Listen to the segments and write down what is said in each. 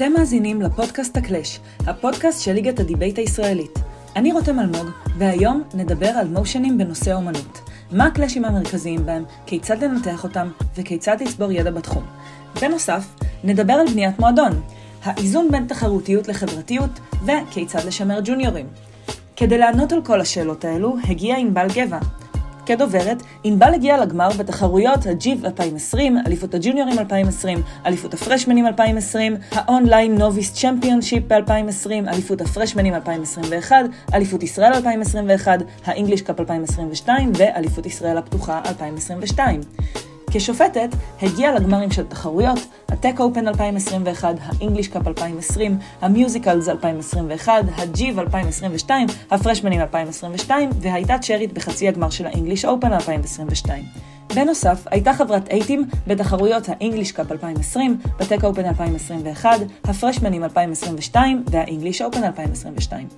אתם מאזינים לפודקאסט הקלאש, הפודקאסט של ליגת הדיבייט הישראלית. אני רותם אלמוג, והיום נדבר על מושנים בנושא אומנות. מה הקלאשים המרכזיים בהם, כיצד לנתח אותם, וכיצד לצבור ידע בתחום. בנוסף, נדבר על בניית מועדון, האיזון בין תחרותיות לחברתיות, וכיצד לשמר ג'וניורים. כדי לענות על כל השאלות האלו, הגיע ענבל גבע, כדוברת, ענבל הגיעה לגמר בתחרויות הג'יב 2020, אליפות הג'וניורים 2020, אליפות הפרשמנים 2020, ה Online Novice Championship ב-2020, אליפות הפרשמנים 2021, אליפות ישראל 2021, ה English Cup 2022 ואליפות ישראל הפתוחה 2022. כשופטת, הגיעה לגמרים של תחרויות, ה Tech Open 2021, ה English Cup 2020, ה Musicals 2021, הג'יב 2022, הפרשמנים 2022, והייתה צ'רית בחצי הגמר של ה English Open 2022. בנוסף, הייתה חברת A-Team בתחרויות ה English Cup 2020, ב Tech Open 2021, הפרשמנים 2022 והאנגליש אופן 2022.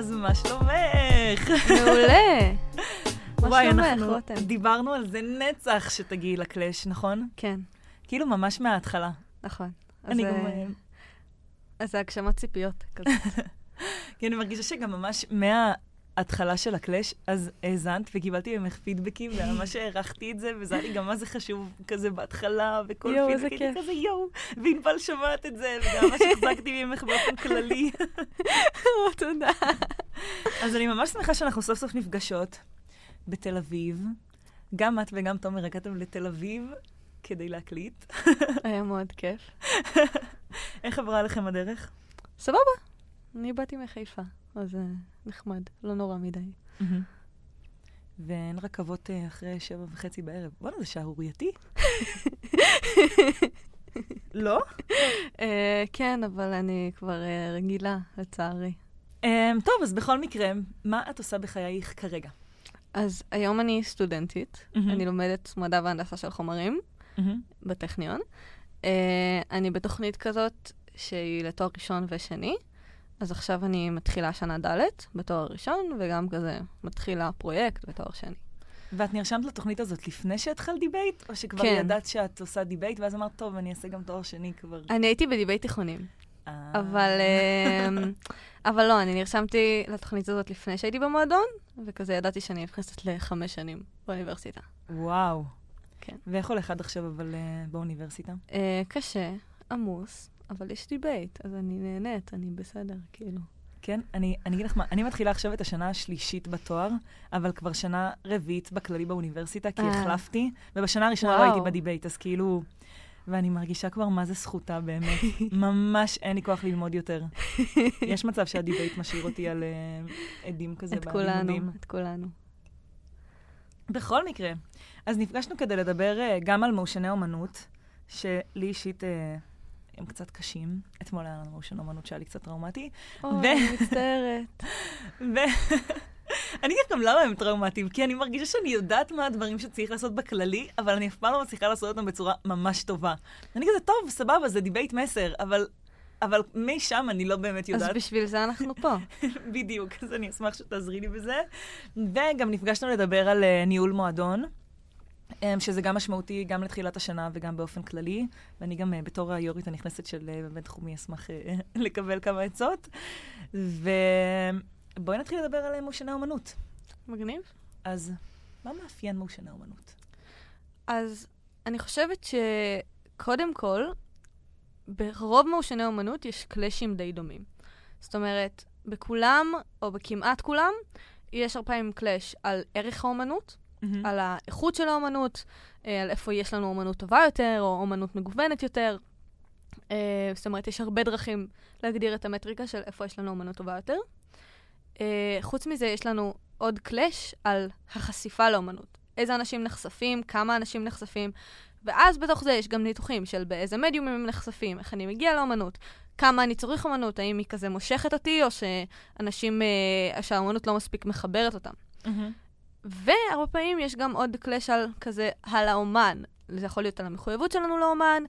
אז מה שלומך? מעולה. מה וואי, אנחנו? דיברנו על זה נצח שתגיעי לקלאש, נכון? כן, כאילו ממש מההתחלה. נכון. אני אה, גם... אה, אז זה הגשמת ציפיות כזה. כי אני מרגישה שגם ממש מההתחלה של הקלאש, אז האזנת וקיבלתי ממך פידבקים, וממש הערכתי את זה, וזה היה לי גם מה זה חשוב כזה בהתחלה, וכל יואו, איזה פידבק הייתי כיף. כזה יואו, וענבל שומעת את זה, וגם ממש החזקתי ממך באופן כללי. תודה. אז אני ממש שמחה שאנחנו סוף סוף נפגשות בתל אביב. גם את וגם תומר הגעתם לתל אביב כדי להקליט. היה מאוד כיף. איך עברה לכם הדרך? סבבה, אני באתי מחיפה, אז אה, נחמד, לא נורא מדי. ואין רכבות אה, אחרי שבע וחצי בערב. בואנה, זה שערורייתי. לא? אה, כן, אבל אני כבר אה, רגילה, לצערי. Um, טוב, אז בכל מקרה, מה את עושה בחייך כרגע? אז היום אני סטודנטית, מהמם. אני לומדת מדע והנדסה של חומרים בטכניון. אה, אני בתוכנית כזאת שהיא לתואר ראשון ושני, אז עכשיו אני מתחילה שנה ד' בתואר ראשון, וגם כזה מתחילה פרויקט בתואר שני. ואת נרשמת לתוכנית הזאת לפני שהתחלת דיבייט? או שכבר כן. ידעת שאת עושה דיבייט, ואז אמרת, טוב, אני אעשה גם תואר שני כבר? אני הייתי בדיבייט תיכונים, אה. אבל, אמ, אבל לא, אני נרשמתי לתוכנית הזאת לפני שהייתי במועדון, וכזה ידעתי שאני נכנסת לחמש שנים באוניברסיטה. וואו. כן. ואיך הולך עד עכשיו, אבל אה, באוניברסיטה? אה, קשה, עמוס, אבל יש דיבייט, אז אני נהנית, אני בסדר, כאילו. כן, אני, אני אגיד לך מה, אני מתחילה עכשיו את השנה השלישית בתואר, אבל כבר שנה רביעית בכללי באוניברסיטה, כי אה. החלפתי, ובשנה הראשונה לא וואו. הייתי בדיבייט, אז כאילו... ואני מרגישה כבר מה זה זכותה באמת. ממש אין לי כוח ללמוד יותר. יש מצב שהדיבייט משאיר אותי על אה, אדים כזה את כולנו, בלימודים. את כולנו. בכל מקרה, אז נפגשנו כדי לדבר אה, גם על מושני אומנות, שלי אישית אה, הם קצת קשים. אתמול היה לנו motion אומנות שהיה לי קצת טראומטי. אוי, אני מצטערת. אני אגיד גם למה הם טראומטיים, כי אני מרגישה שאני יודעת מה הדברים שצריך לעשות בכללי, אבל אני אף פעם לא מצליחה לעשות אותם בצורה ממש טובה. אני כזה, טוב, סבבה, זה דיבייט מסר, אבל, אבל משם אני לא באמת אז יודעת בשביל זה אנחנו פה. בדיוק, אז אני אשמח שתעזרי לי בזה. וגם נפגשנו לדבר על אה, ניהול מועדון. Um, שזה גם משמעותי גם לתחילת השנה וגם באופן כללי, ואני גם uh, בתור היו"רית הנכנסת של uh, בינתחומי אשמח uh, לקבל כמה עצות. ובואי נתחיל לדבר על מושני אומנות. מגניב. אז מה מאפיין מושני אומנות? אז אני חושבת שקודם כל, ברוב מושני אומנות יש קלאשים די דומים. זאת אומרת, בכולם, או בכמעט כולם, יש הרבה פעמים קלאש על ערך האומנות, על האיכות של האומנות, אה, על איפה יש לנו אומנות טובה יותר, או אומנות מגוונת יותר. אה, זאת אומרת, יש הרבה דרכים להגדיר את המטריקה של איפה יש לנו אומנות טובה יותר. אה, חוץ מזה, יש לנו עוד קלאש על החשיפה לאומנות. איזה אנשים נחשפים, כמה אנשים נחשפים, ואז בתוך זה יש גם ניתוחים של באיזה מדיום הם נחשפים, איך אני מגיע לאומנות, כמה אני צריך אומנות, האם היא כזה מושכת אותי, או שאנשים, אה, שהאומנות לא מספיק מחברת אותם. והרבה פעמים יש גם עוד קלאש על כזה, על האומן. זה יכול להיות על המחויבות שלנו לאומן,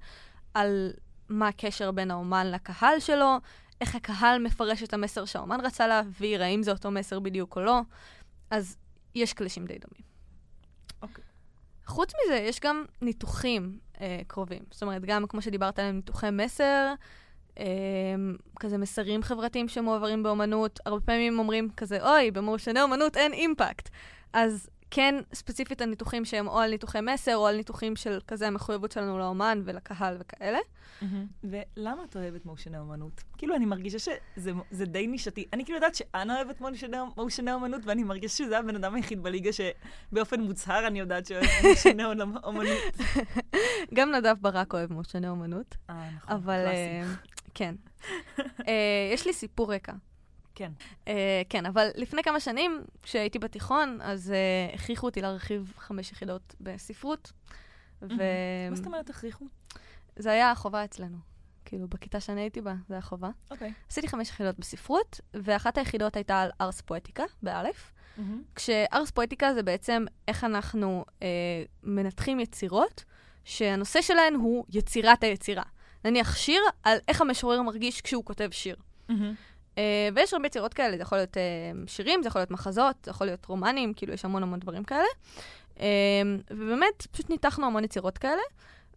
על מה הקשר בין האומן לקהל שלו, איך הקהל מפרש את המסר שהאומן רצה להעביר, האם זה אותו מסר בדיוק או לא. אז יש קלאשים די דומים. אוקיי. חוץ מזה, יש גם ניתוחים אה, קרובים. זאת אומרת, גם כמו שדיברת עליהם, ניתוחי מסר, אה, כזה מסרים חברתיים שמועברים באומנות. הרבה פעמים אומרים כזה, אוי, במורשני אומנות אין אימפקט. אז כן, ספציפית על ניתוחים שהם או על ניתוחי מסר, או על ניתוחים של כזה המחויבות שלנו לאומן ולקהל וכאלה. ולמה את אוהבת מושני אומנות? כאילו, אני מרגישה שזה די נישתי. אני כאילו יודעת שאנה אוהבת מושני אומנות, ואני מרגישה שזה הבן אדם היחיד בליגה שבאופן מוצהר אני יודעת שאוהב מושני אומנות. גם נדב ברק אוהב מושני אומנות. אה, נכון, אבל, קלאסי. כן. אה, יש לי סיפור רקע. כן. Uh, כן, אבל לפני כמה שנים, כשהייתי בתיכון, אז uh, הכריחו אותי להרחיב חמש יחידות בספרות. ו... מה זאת אומרת הכריחו? זה היה חובה אצלנו. כאילו, בכיתה שאני הייתי בה, זה היה חובה. אוקיי. עשיתי חמש יחידות בספרות, ואחת היחידות הייתה על ארס פואטיקה, באלף. כשארס פואטיקה זה בעצם איך אנחנו אה, מנתחים יצירות, שהנושא שלהן הוא יצירת היצירה. נניח שיר על איך המשורר מרגיש כשהוא כותב שיר. אה, ויש הרבה יצירות כאלה, זה יכול להיות אה, שירים, זה יכול להיות מחזות, זה יכול להיות רומנים, כאילו יש המון המון דברים כאלה. אה, ובאמת, פשוט ניתחנו המון יצירות כאלה,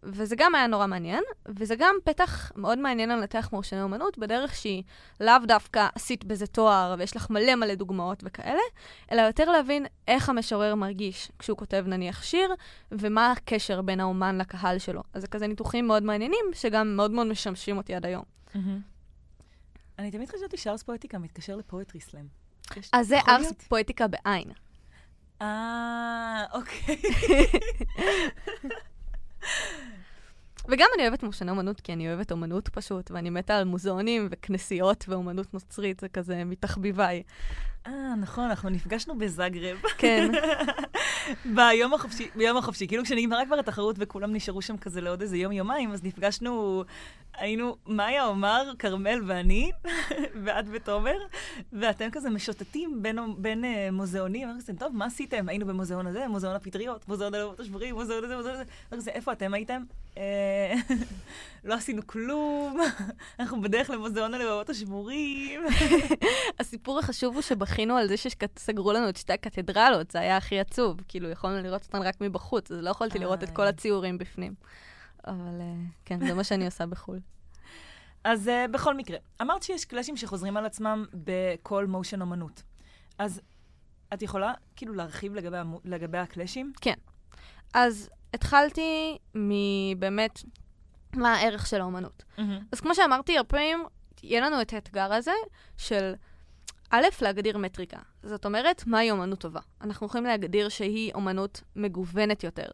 וזה גם היה נורא מעניין, וזה גם פתח מאוד מעניין לנתח מורשני אומנות, בדרך שהיא לאו דווקא עשית בזה תואר, ויש לך מלא מלא דוגמאות וכאלה, אלא יותר להבין איך המשורר מרגיש כשהוא כותב נניח שיר, ומה הקשר בין האומן לקהל שלו. אז זה כזה ניתוחים מאוד מעניינים, שגם מאוד מאוד משמשים אותי עד היום. אני תמיד חשבתי שארס פואטיקה מתקשר לפואטרי סלאם. אז זה ארס? פואטיקה בעין. אה, אוקיי. וגם אני אוהבת מורשני אומנות, כי אני אוהבת אומנות פשוט, ואני מתה על מוזיאונים וכנסיות ואומנות נוצרית, זה כזה מתחביביי. אה, נכון, אנחנו נפגשנו בזאגרב. כן, ביום החופשי, ביום החופשי, כאילו כשנגמרה כבר התחרות וכולם נשארו שם כזה לעוד איזה יום-יומיים, אז נפגשנו, היינו מאיה, עומר, כרמל ואני, ואת ותומר, ואתם כזה משוטטים בין, בין uh, מוזיאונים, אמרתי כזה, טוב, מה עשיתם? היינו במוזיאון הזה, מוזיאון הפטריות, מוזיאון הלבות השבורים, מוזיאון הזה, מוזיאון הזה, אמרתי כזה, איפה אתם הייתם? "אה, לא עשינו כלום, אנחנו בדרך למוזיאון הלבבות השבורים. הסיפור החשוב הוא שבכינו על זה שסגרו לנו את שתי הקתדרלות, זה היה הכי עצוב. כאילו, יכולנו לראות אותן רק מבחוץ, אז לא יכולתי לראות את כל. הציורים בפנים. אבל אה, כן, זה מה שאני עושה בחו"ל. אז uh, בכל מקרה, אמרת שיש קלאשים שחוזרים על עצמם בכל מושן אומנות. אז את יכולה כאילו להרחיב לגבי, המו- לגבי הקלאשים? אז התחלתי מבאמת מה הערך של האומנות. אז כמו שאמרתי, הרבה פעמים יהיה לנו את האתגר הזה של א', להגדיר מטריקה. זאת אומרת, מהי אומנות טובה? אנחנו יכולים להגדיר שהיא אומנות מגוונת יותר.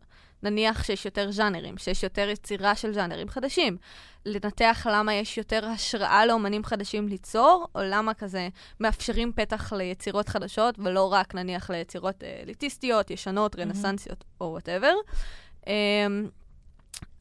נניח שיש יותר ז'אנרים, שיש יותר יצירה של ז'אנרים חדשים. לנתח למה יש יותר השראה לאומנים חדשים ליצור, או למה כזה מאפשרים פתח ליצירות חדשות, ולא רק נניח ליצירות אה, אליטיסטיות, ישנות, רנסנסיות או וואטאבר. אמ,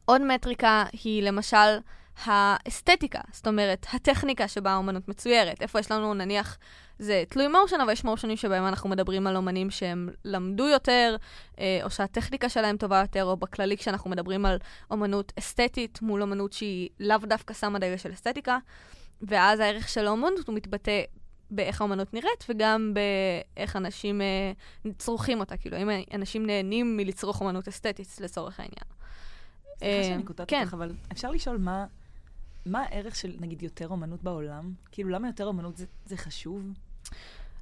עוד מטריקה היא למשל האסתטיקה, זאת אומרת, הטכניקה שבה האומנות מצוירת. איפה יש לנו, נניח, זה תלוי מושן, אבל יש מושנים שבהם אנחנו מדברים על אומנים שהם למדו יותר, אה, או שהטכניקה שלהם טובה יותר, או בכללי כשאנחנו מדברים על אומנות אסתטית מול אומנות שהיא לאו דווקא שמה דגש של אסתטיקה, ואז הערך של האומנות הוא מתבטא באיך האומנות נראית, וגם באיך אנשים אה, צורכים אותה, כאילו, האם אנשים נהנים מלצרוך אומנות אסתטית לצורך העניין. סליחה אה, שאני קוטעת כן. אותך, אבל אפשר לשאול מה, מה הערך של, נגיד, יותר אומנות בעולם? כאילו, למה יותר אומנות זה, זה חשוב?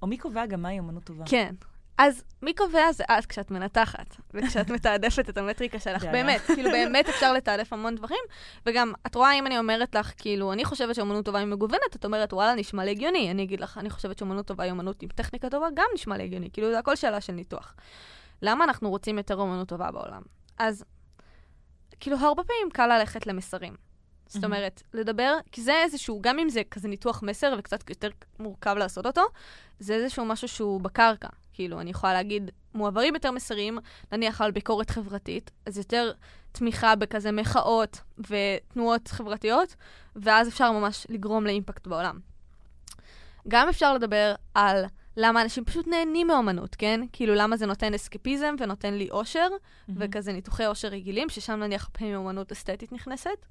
או מי קובע גם מהי אומנות טובה? כן. אז מי קובע זה את כשאת מנתחת, וכשאת מתעדפת את המטריקה שלך. באמת, כאילו באמת אפשר לתעדף המון דברים, וגם, את רואה אם אני אומרת לך, כאילו, אני חושבת שאומנות טובה היא מגוונת, את אומרת, וואלה, נשמע לי הגיוני. אני אגיד לך, אני חושבת שאומנות טובה היא אומנות עם טכניקה טובה, גם נשמע לי הגיוני. כאילו, זה הכל שאלה של ניתוח. למה אנחנו רוצים יותר אומנות טובה בעולם? אז, כאילו, הרבה פעמים קל ללכת למסרים. זאת. אומרת, לדבר, כי זה איזשהו, גם אם זה כזה ניתוח מסר וקצת יותר מורכב לעשות אותו, זה איזשהו משהו שהוא בקרקע. כאילו, אני יכולה להגיד, מועברים יותר מסרים, נניח על ביקורת חברתית, אז יותר תמיכה בכזה מחאות ותנועות חברתיות, ואז אפשר ממש לגרום לאימפקט בעולם. גם אפשר לדבר על למה אנשים פשוט נהנים מאומנות, כן? כאילו, למה זה נותן אסקפיזם ונותן לי אושר, מהמם. וכזה ניתוחי אושר רגילים, ששם נניח פעמים אומנות אסתטית נכנסת.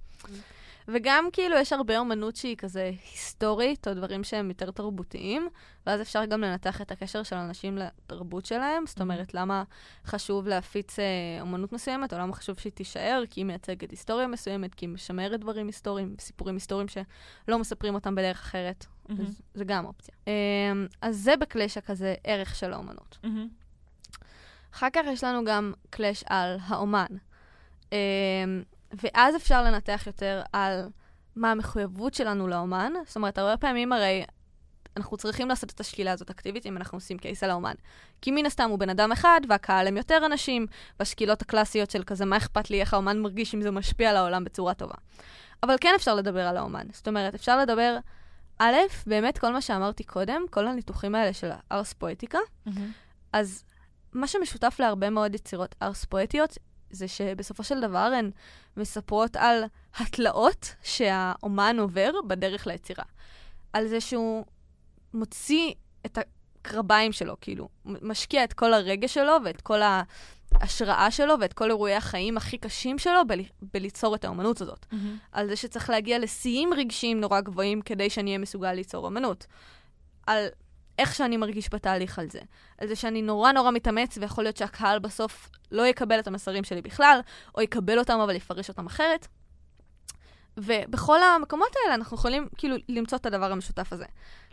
וגם כאילו יש הרבה אומנות שהיא כזה היסטורית, או דברים שהם יותר תרבותיים, ואז אפשר גם לנתח את הקשר של אנשים לתרבות שלהם. זאת אומרת, למה חשוב להפיץ אה, אומנות מסוימת, או למה חשוב שהיא תישאר, כי היא מייצגת היסטוריה מסוימת, כי היא משמרת דברים היסטוריים, סיפורים היסטוריים שלא מספרים אותם בדרך אחרת. Mm-hmm. אז זה גם אופציה. אה, אז זה בקלאש הכזה ערך של האומנות. Mm-hmm. אחר כך יש לנו גם קלאש על האומן. אמ, ואז אפשר לנתח יותר על מה המחויבות שלנו לאומן. זאת אומרת, הרבה פעמים הרי אנחנו צריכים לעשות את השקילה הזאת אקטיבית אם אנחנו עושים קייס על האומן. כי מן הסתם הוא בן אדם אחד, והקהל הם יותר אנשים, והשקילות הקלאסיות של כזה, מה אכפת לי איך האומן מרגיש אם זה משפיע על העולם בצורה טובה. אבל כן אפשר לדבר על האומן. זאת אומרת, אפשר לדבר, א', באמת כל מה שאמרתי קודם, כל הניתוחים האלה של הארס פואטיקה, Mm-hmm. אז מה שמשותף להרבה מאוד יצירות ארס פואטיות, זה שבסופו של דבר הן מספרות על התלאות שהאומן עובר בדרך ליצירה. על זה שהוא מוציא את הקרביים שלו, כאילו, משקיע את כל הרגש שלו ואת כל ההשראה שלו ואת כל אירועי החיים הכי קשים שלו בל... בליצור את האומנות הזאת. Mm-hmm. על זה שצריך להגיע לשיאים רגשיים נורא גבוהים כדי שאני אהיה מסוגל ליצור אמנות. על איך שאני מרגיש בתהליך על זה. על זה שאני נורא נורא מתאמץ, ויכול להיות שהקהל בסוף לא יקבל את המסרים שלי בכלל, או יקבל אותם אבל יפרש אותם אחרת. ובכל המקומות האלה אנחנו יכולים כאילו למצוא את הדבר המשותף הזה.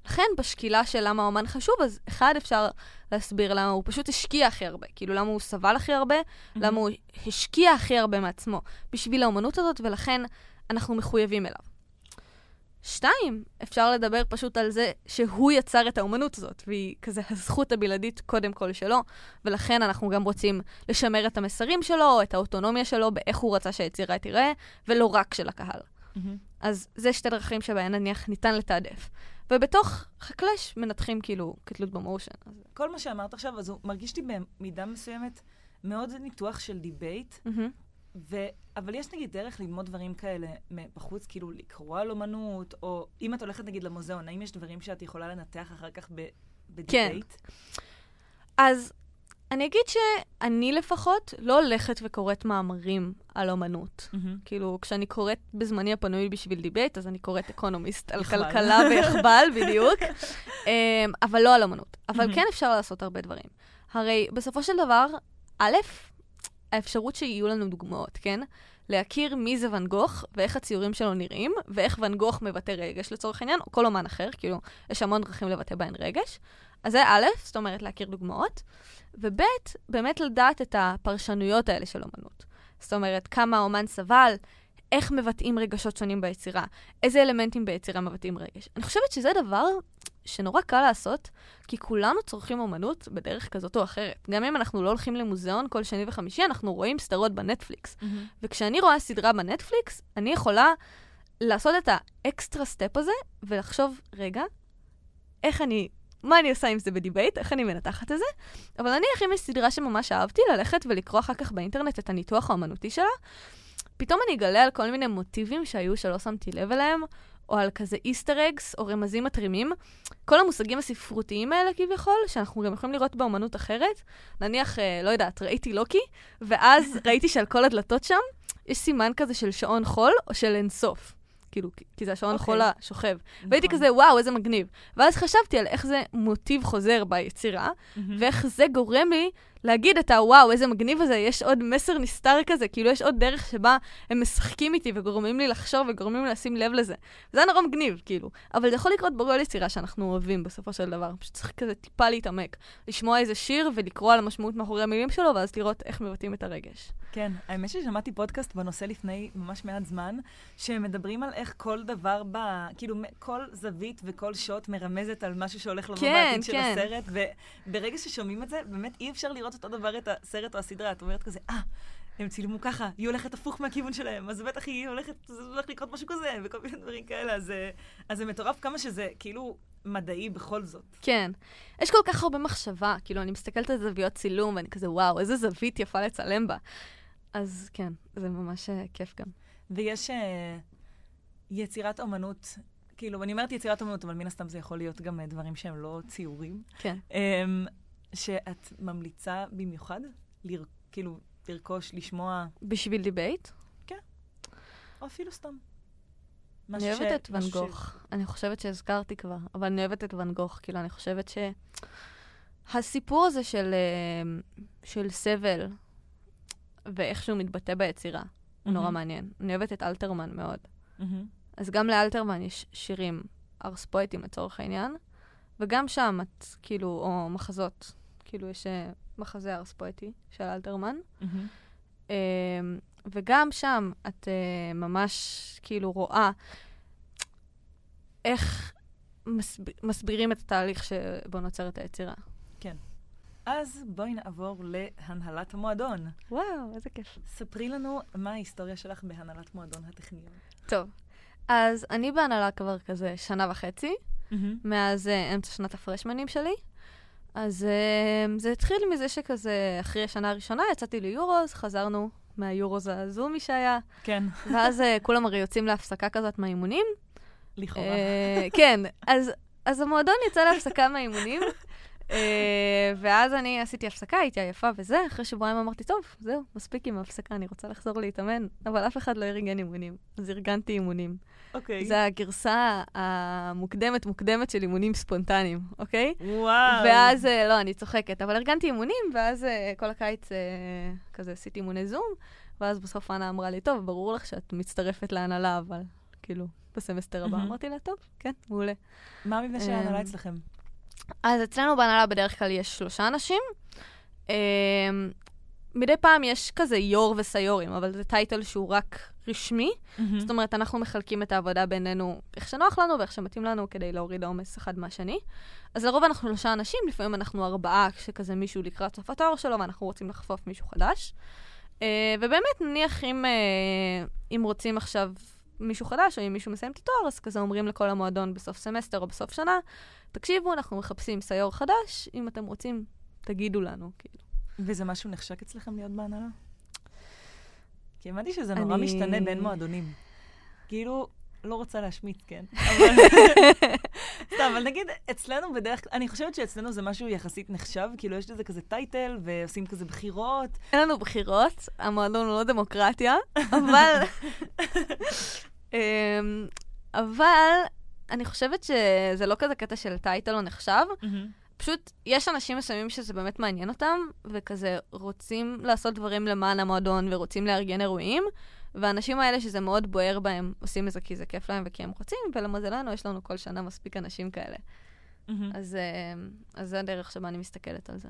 לכן בשקילה של למה האומן חשוב, אז אחד אפשר להסביר למה הוא פשוט השקיע הכי הרבה. כאילו למה הוא סבל הכי הרבה, Mm-hmm. למה הוא השקיע הכי הרבה מעצמו בשביל האומנות הזאת, ולכן אנחנו מחויבים אליו. שתיים, אפשר לדבר פשוט על זה שהוא יצר את האומנות הזאת, והיא כזה הזכות הבלעדית קודם כל שלו, ולכן אנחנו גם רוצים לשמר את המסרים שלו, את האוטונומיה שלו, באיך הוא רצה שהיצירה תיראה, ולא רק של הקהל. Mm-hmm. אז זה שתי דרכים שבהן נניח ניתן לתעדף. ובתוך חקלש מנתחים כאילו כתלות במושן. אז... כל מה שאמרת עכשיו, אז הוא מרגיש לי במידה מסוימת מאוד ניתוח של דיבייט, מהמם. ו... אבל יש נגיד דרך ללמוד דברים כאלה בחוץ, כאילו לקרוא על אומנות, או אם את הולכת נגיד למוזיאון, האם יש דברים שאת יכולה לנתח אחר כך ב... בדיבייט? אז אני אגיד שאני לפחות לא הולכת וקוראת מאמרים על אומנות. מהמם. כאילו, כשאני קוראת בזמני הפנוי בשביל דיבייט, אז אני קוראת אקונומיסט על. כלכלה ויחב"ל, בדיוק. אמ, אבל לא על אומנות. אבל מהמם. כן אפשר לעשות הרבה דברים. הרי בסופו של דבר, א', האפשרות שיהיו לנו דוגמאות, כן? להכיר מי זה ואן גוך, ואיך הציורים שלו נראים, ואיך ואן גוך מבטא רגש לצורך העניין, או כל אומן אחר, כאילו, יש המון דרכים לבטא בהן רגש. אז זה א', זאת אומרת להכיר דוגמאות, וב', באמת לדעת את הפרשנויות האלה של אומנות. זאת אומרת, כמה האומן סבל, איך מבטאים רגשות שונים ביצירה, איזה אלמנטים ביצירה מבטאים רגש. אני חושבת שזה דבר שנורא קל לעשות, כי כולנו צורכים אומנות בדרך כזאת או אחרת. גם אם אנחנו לא הולכים למוזיאון כל שני וחמישי, אנחנו רואים סדרות בנטפליקס. מהמם. וכשאני רואה סדרה בנטפליקס, אני יכולה לעשות את ה extra step הזה, ולחשוב, רגע, איך אני, מה אני עושה עם זה בדיבייט, איך אני מנתחת את זה, אבל נניח אם יש סדרה שממש אהבתי, ללכת ולקרוא אחר כך באינטרנט את הניתוח האומנותי שלה, פתאום אני אגלה על כל מיני מוטיבים שהיו שלא שמתי לב אליהם, או על כזה איסטר אגס, או רמזים מתרימים. כל המושגים הספרותיים האלה כביכול, שאנחנו גם יכולים לראות באומנות אחרת. נניח, אה, לא יודעת, ראיתי לוקי, ואז ראיתי שעל כל הדלתות שם יש סימן כזה של שעון חול או של אינסוף. כאילו, כי- זה השעון אוקיי. חול השוכב. והייתי נכון. כזה, וואו, איזה מגניב. ואז חשבתי על איך זה מוטיב חוזר ביצירה, מהמם. ואיך זה גורם לי להגיד את הוואו, איזה מגניב הזה, יש עוד מסר נסתר כזה, כאילו יש עוד דרך שבה הם משחקים איתי וגורמים לי לחשוב וגורמים לי לשים לב לזה. זה היה נורא מגניב, כאילו. אבל זה יכול לקרות בכל יצירה שאנחנו אוהבים בסופו של דבר. פשוט צריך כזה טיפה להתעמק. לשמוע איזה שיר ולקרוא על המשמעות מאחורי המילים שלו, ואז לראות איך מבטאים את הרגש. כן, האמת ששמעתי פודקאסט בנושא לפני ממש מעט זמן, שמדברים על איך כל דבר ב... כאילו, כל זווית וכל שוט מרמזת על משהו שהולך לבוא כן, בעתיד של כן. הסרט, וברגע ששומעים את זה, באמת אי אפשר לראות אותו דבר את הסרט או הסדרה. את אומרת כזה, אה, הם צילמו ככה, היא הולכת הפוך מהכיוון שלהם, אז בטח היא הולכת, זה הולך לקרות משהו כזה, וכל מיני דברים כאלה, אז, אה, אז זה מטורף כמה שזה כאילו מדעי בכל זאת. כן. יש כל כך הרבה מחשבה, כאילו, אני מסתכלת על זוויות צילום, ואני כזה, וואו, איזה זווית יפה לצלם בה. אז כן, זה ממש אה, כיף גם. ויש אה, יצירת אומנות, כאילו, אני אומרת יצירת אומנות, אבל מן הסתם זה יכול להיות גם אה, דברים שהם לא ציורים, כן. אה, שאת ממליצה במיוחד, לר, כאילו, לרכוש, לשמוע, בשביל דיבייט? או אפילו סתם. אני אוהבת את ואן גוך. אני חושבת שהזכרתי כבר, אבל אני אוהבת את ואן גוך. כאילו, אני חושבת שהסיפור הזה של, אה, של סבל, ואיך שהוא מתבטא ביצירה, הוא נורא מעניין. אני אוהבת את אלתרמן מאוד. אז גם לאלתרמן יש שירים ארס פואטים לצורך העניין, וגם שם את, כאילו, או מחזות, כאילו יש אה, מחזה ארס פואטי של אלתרמן. אמ, וגם שם את uh, ממש כאילו רואה איך מסב... מסבירים את התהליך שבו נוצרת היצירה. כן. אז בואי נעבור להנהלת המועדון. וואו, איזה כיף. ספרי לנו מה ההיסטוריה שלך בהנהלת מועדון הטכניון. טוב, אז אני בהנהלה כבר כזה שנה וחצי, mm-hmm. מאז uh, אמצע שנת הפרשמנים שלי. אז uh, זה התחיל מזה שכזה, אחרי השנה הראשונה יצאתי ליורוז, חזרנו מהיורוז הזומי שהיה. כן. ואז uh, כולם הרי יוצאים להפסקה כזאת מהאימונים. לכאורה. Uh, כן, אז, אז המועדון יצא להפסקה מהאימונים, uh, ואז אני עשיתי הפסקה, הייתי עייפה וזה, אחרי שבועיים אמרתי, טוב, זהו, מספיק עם ההפסקה, אני רוצה לחזור להתאמן, אבל אף אחד לא ארגן אימונים, אז ארגנתי אימונים. אוקיי. זו הגרסה המוקדמת מוקדמת של אימונים ספונטניים, אוקיי? וואו. ואז, לא, אני צוחקת, אבל ארגנתי אימונים, ואז כל הקיץ כזה עשיתי אימוני זום, ואז בסוף אנה אמרה לי, טוב, ברור לך שאת מצטרפת להנהלה, אבל כאילו, בסמסטר הבא. אמרתי לה, טוב, כן, מעולה. מה המבנה של ההנהלה אצלכם? אז אצלנו בהנהלה בדרך כלל יש שלושה אנשים. מדי פעם יש כזה יו"ר וסיו"רים, אבל זה title שהוא רק רשמי. Mm-hmm. זאת אומרת, אנחנו מחלקים את העבודה בינינו איך שנוח לנו ואיך שמתאים לנו כדי להוריד העומס אחד מהשני. אז לרוב אנחנו שלושה אנשים, לפעמים אנחנו ארבעה, כשכזה מישהו לקראת סוף התואר שלו ואנחנו רוצים לחפוף מישהו חדש. אה, ובאמת, נניח אם, אה, אם רוצים עכשיו מישהו חדש, או אם מישהו מסיים את התואר, אז כזה אומרים לכל המועדון בסוף סמסטר או בסוף שנה, תקשיבו, אנחנו מחפשים סיו"ר חדש, אם אתם רוצים, תגידו לנו, כאילו. וזה משהו נחשק אצלכם להיות בהנהלה? כי הבנתי שזה נורא אני... משתנה בין מועדונים. כאילו, לא רוצה להשמיץ, כן? סתם, אבל נגיד, אצלנו בדרך כלל, אני חושבת שאצלנו זה משהו יחסית נחשב, כאילו יש לזה כזה טייטל, ועושים כזה בחירות. אין לנו בחירות, המועדון הוא לא דמוקרטיה, אבל... אמ, אבל אני חושבת שזה לא כזה קטע של טייטל לא נחשב. פשוט, יש אנשים מסוימים שזה באמת מעניין אותם, וכזה רוצים לעשות דברים למען המועדון ורוצים לארגן אירועים, והאנשים האלה שזה מאוד בוער בהם, עושים את זה כי זה כיף להם וכי הם רוצים, ולמזלנו יש לנו כל שנה מספיק אנשים כאלה. Mm-hmm. אז, אה, אז זה הדרך שבה אני מסתכלת על זה.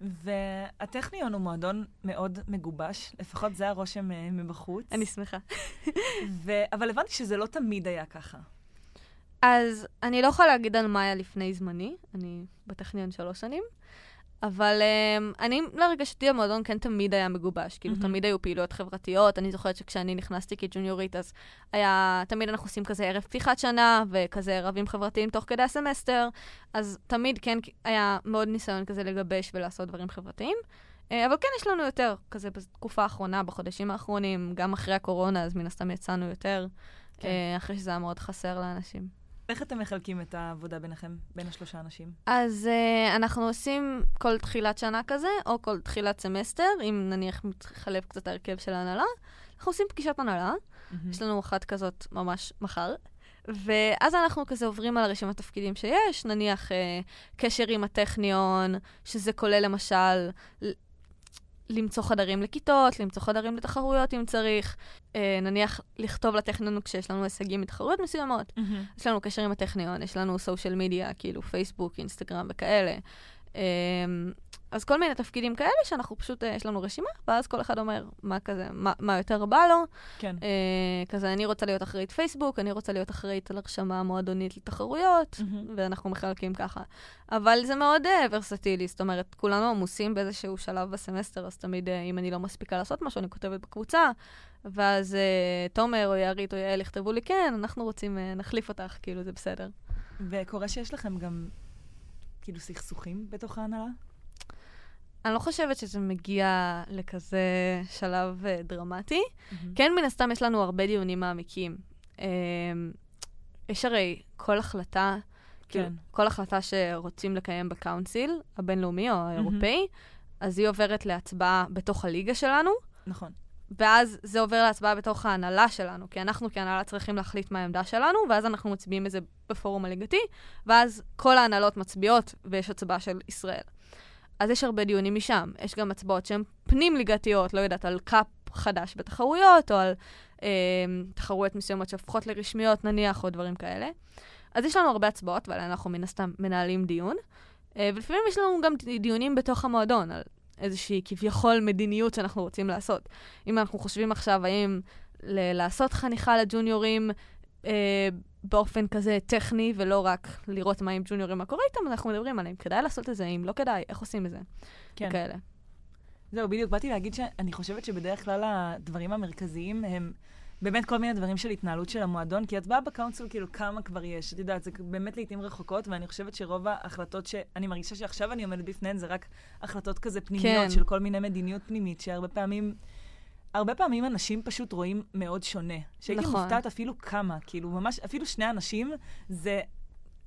והטכניון הוא מועדון מאוד מגובש, לפחות זה הרושם אה, מבחוץ. אני שמחה. ו... אבל הבנתי שזה לא תמיד היה ככה. אז אני לא יכולה להגיד על מה היה לפני זמני, אני בטכניון שלוש שנים, אבל um, אני, לרגשתי המועדון כן תמיד היה מגובש, כאילו mm-hmm. תמיד היו פעילויות חברתיות. אני זוכרת שכשאני נכנסתי כג'וניורית, אז היה, תמיד אנחנו עושים כזה ערב פתיחת שנה, וכזה ערבים חברתיים תוך כדי הסמסטר, אז תמיד כן היה מאוד ניסיון כזה לגבש ולעשות דברים חברתיים. Uh, אבל כן, יש לנו יותר, כזה בתקופה האחרונה, בחודשים האחרונים, גם אחרי הקורונה, אז מן הסתם יצאנו יותר, כן. uh, אחרי שזה היה מאוד חסר לאנשים. איך אתם מחלקים את העבודה ביניכם, בין השלושה אנשים? אז uh, אנחנו עושים כל תחילת שנה כזה, או כל תחילת סמסטר, אם נניח מתחלף קצת ההרכב של ההנהלה, אנחנו עושים פגישת הנהלה. Mm-hmm. יש לנו אחת כזאת ממש מחר. ואז אנחנו כזה עוברים על הרשימת תפקידים שיש, נניח אה, קשר עם הטכניון, שזה כולל למשל למצוא חדרים לכיתות, למצוא חדרים לתחרויות אם צריך. אה, נניח לכתוב לטכניון כשיש לנו הישגים מתחרויות מסוימות. Mm-hmm. יש לנו קשר עם הטכניון, יש לנו סושיאל מדיה, כאילו פייסבוק, אינסטגרם וכאלה. אה, אז כל מיני תפקידים כאלה שאנחנו פשוט, יש לנו רשימה, ואז כל אחד אומר מה כזה, מה, מה יותר בא לו. כן. אה, כזה, אני רוצה להיות אחראית פייסבוק, אני רוצה להיות אחראית על הרשמה מועדונית לתחרויות, mm-hmm. ואנחנו מחלקים ככה. אבל זה מאוד uh, ורסטילי, זאת אומרת, כולנו עמוסים באיזשהו שלב בסמסטר, אז תמיד, uh, אם אני לא מספיקה לעשות משהו, אני כותבת בקבוצה, ואז uh, תומר או יערית או יעל יכתבו לי, כן, אנחנו רוצים, uh, נחליף אותך, כאילו, זה בסדר. וקורה שיש לכם גם, כאילו, סכסוכים בתוך ההנהלה? אני לא חושבת שזה מגיע לכזה שלב uh, דרמטי. Mm-hmm. כן, מן הסתם יש לנו הרבה דיונים מעמיקים. Uh, יש הרי כל החלטה, כאילו, כן. כל החלטה שרוצים לקיים בקאונסיל, הבינלאומי או האירופאי, mm-hmm. אז היא עוברת להצבעה בתוך הליגה שלנו. נכון. ואז זה עובר להצבעה בתוך ההנהלה שלנו, כי אנחנו כהנהלה צריכים להחליט מה העמדה שלנו, ואז אנחנו מצביעים בזה בפורום הליגתי, ואז כל ההנהלות מצביעות ויש הצבעה של ישראל. אז יש הרבה דיונים משם. יש גם הצבעות שהן פנים-ליגתיות, לא יודעת, על קאפ חדש בתחרויות, או על אה, תחרויות מסוימות שהופכות לרשמיות נניח, או דברים כאלה. אז יש לנו הרבה הצבעות, ועליהן אנחנו מן הסתם מנהלים דיון. אה, ולפעמים יש לנו גם דיונים בתוך המועדון, על איזושהי כביכול מדיניות שאנחנו רוצים לעשות. אם אנחנו חושבים עכשיו האם ל- לעשות חניכה לג'וניורים אה, באופן כזה טכני, ולא רק לראות מה עם ג'וניורים, מה קורה איתם, אנחנו מדברים עליהם. כדאי לעשות את זה, אם לא כדאי, איך עושים את זה? כן. וכאלה. זהו, בדיוק. באתי להגיד שאני חושבת שבדרך כלל הדברים המרכזיים הם באמת כל מיני דברים של התנהלות של המועדון, כי הצבעה בקאונסול, כאילו, כמה כבר יש? את יודעת, זה באמת לעיתים רחוקות, ואני חושבת שרוב ההחלטות שאני מרגישה שעכשיו אני עומדת בפניהן, זה רק החלטות כזה פנימיות כן. של כל מיני מדיניות פנימית, שהרבה פעמים... הרבה פעמים אנשים פשוט רואים מאוד שונה. שהייתי נכון. מופתעת אפילו כמה, כאילו, ממש, אפילו שני אנשים, זה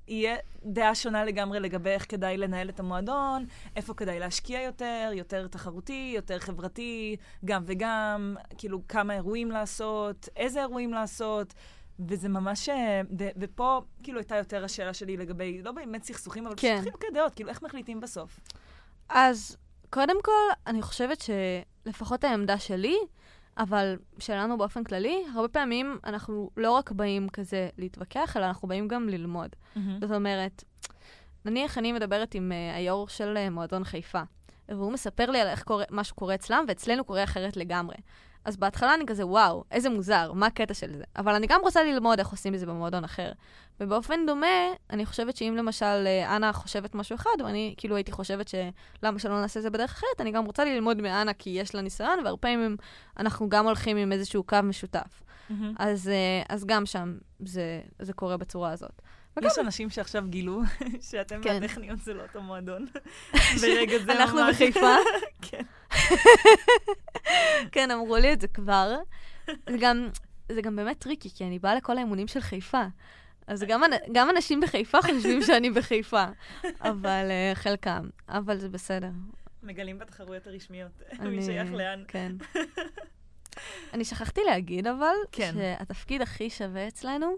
יהיה דעה שונה לגמרי לגבי איך כדאי לנהל את המועדון, איפה כדאי להשקיע יותר, יותר תחרותי, יותר חברתי, גם וגם, כאילו כמה אירועים לעשות, איזה אירועים לעשות. וזה ממש, אה, ו, ופה כאילו הייתה יותר השאלה שלי לגבי, לא באמת סכסוכים, אבל כן. פשוט חילוקי דעות, כאילו איך מחליטים בסוף? אז קודם כל, אני חושבת שלפחות העמדה שלי, אבל שלנו באופן כללי, הרבה פעמים אנחנו לא רק באים כזה להתווכח, אלא אנחנו באים גם ללמוד. Mm-hmm. זאת אומרת, נניח אני מדברת עם uh, היו"ר של uh, מועדון חיפה, והוא מספר לי על איך קורה, מה שקורה אצלם, ואצלנו קורה אחרת לגמרי. אז בהתחלה אני כזה, וואו, איזה מוזר, מה הקטע של זה? אבל אני גם רוצה ללמוד איך עושים את זה במועדון אחר. ובאופן דומה, אני חושבת שאם למשל אה, אנה חושבת משהו אחד, ואני כאילו הייתי חושבת שלמה שלא נעשה את זה בדרך אחרת, אני גם רוצה ללמוד מאנה כי יש לה ניסיון, והרבה פעמים אנחנו גם הולכים עם איזשהו קו משותף. Mm-hmm. אז, אה, אז גם שם זה, זה קורה בצורה הזאת. יש אנשים שעכשיו גילו שאתם כן. והטכניון זה לא אותו מועדון. ברגע זה ממש... אנחנו בחיפה? כן. כן, אמרו לי את זה כבר. זה גם, זה גם באמת טריקי, כי אני באה לכל האימונים של חיפה. אז גם, גם אנשים בחיפה חושבים שאני בחיפה, אבל uh, חלקם. אבל זה בסדר. מגלים בתחרויות הרשמיות, מי שייך לאן. כן. אני שכחתי להגיד, אבל, כן. שהתפקיד הכי שווה אצלנו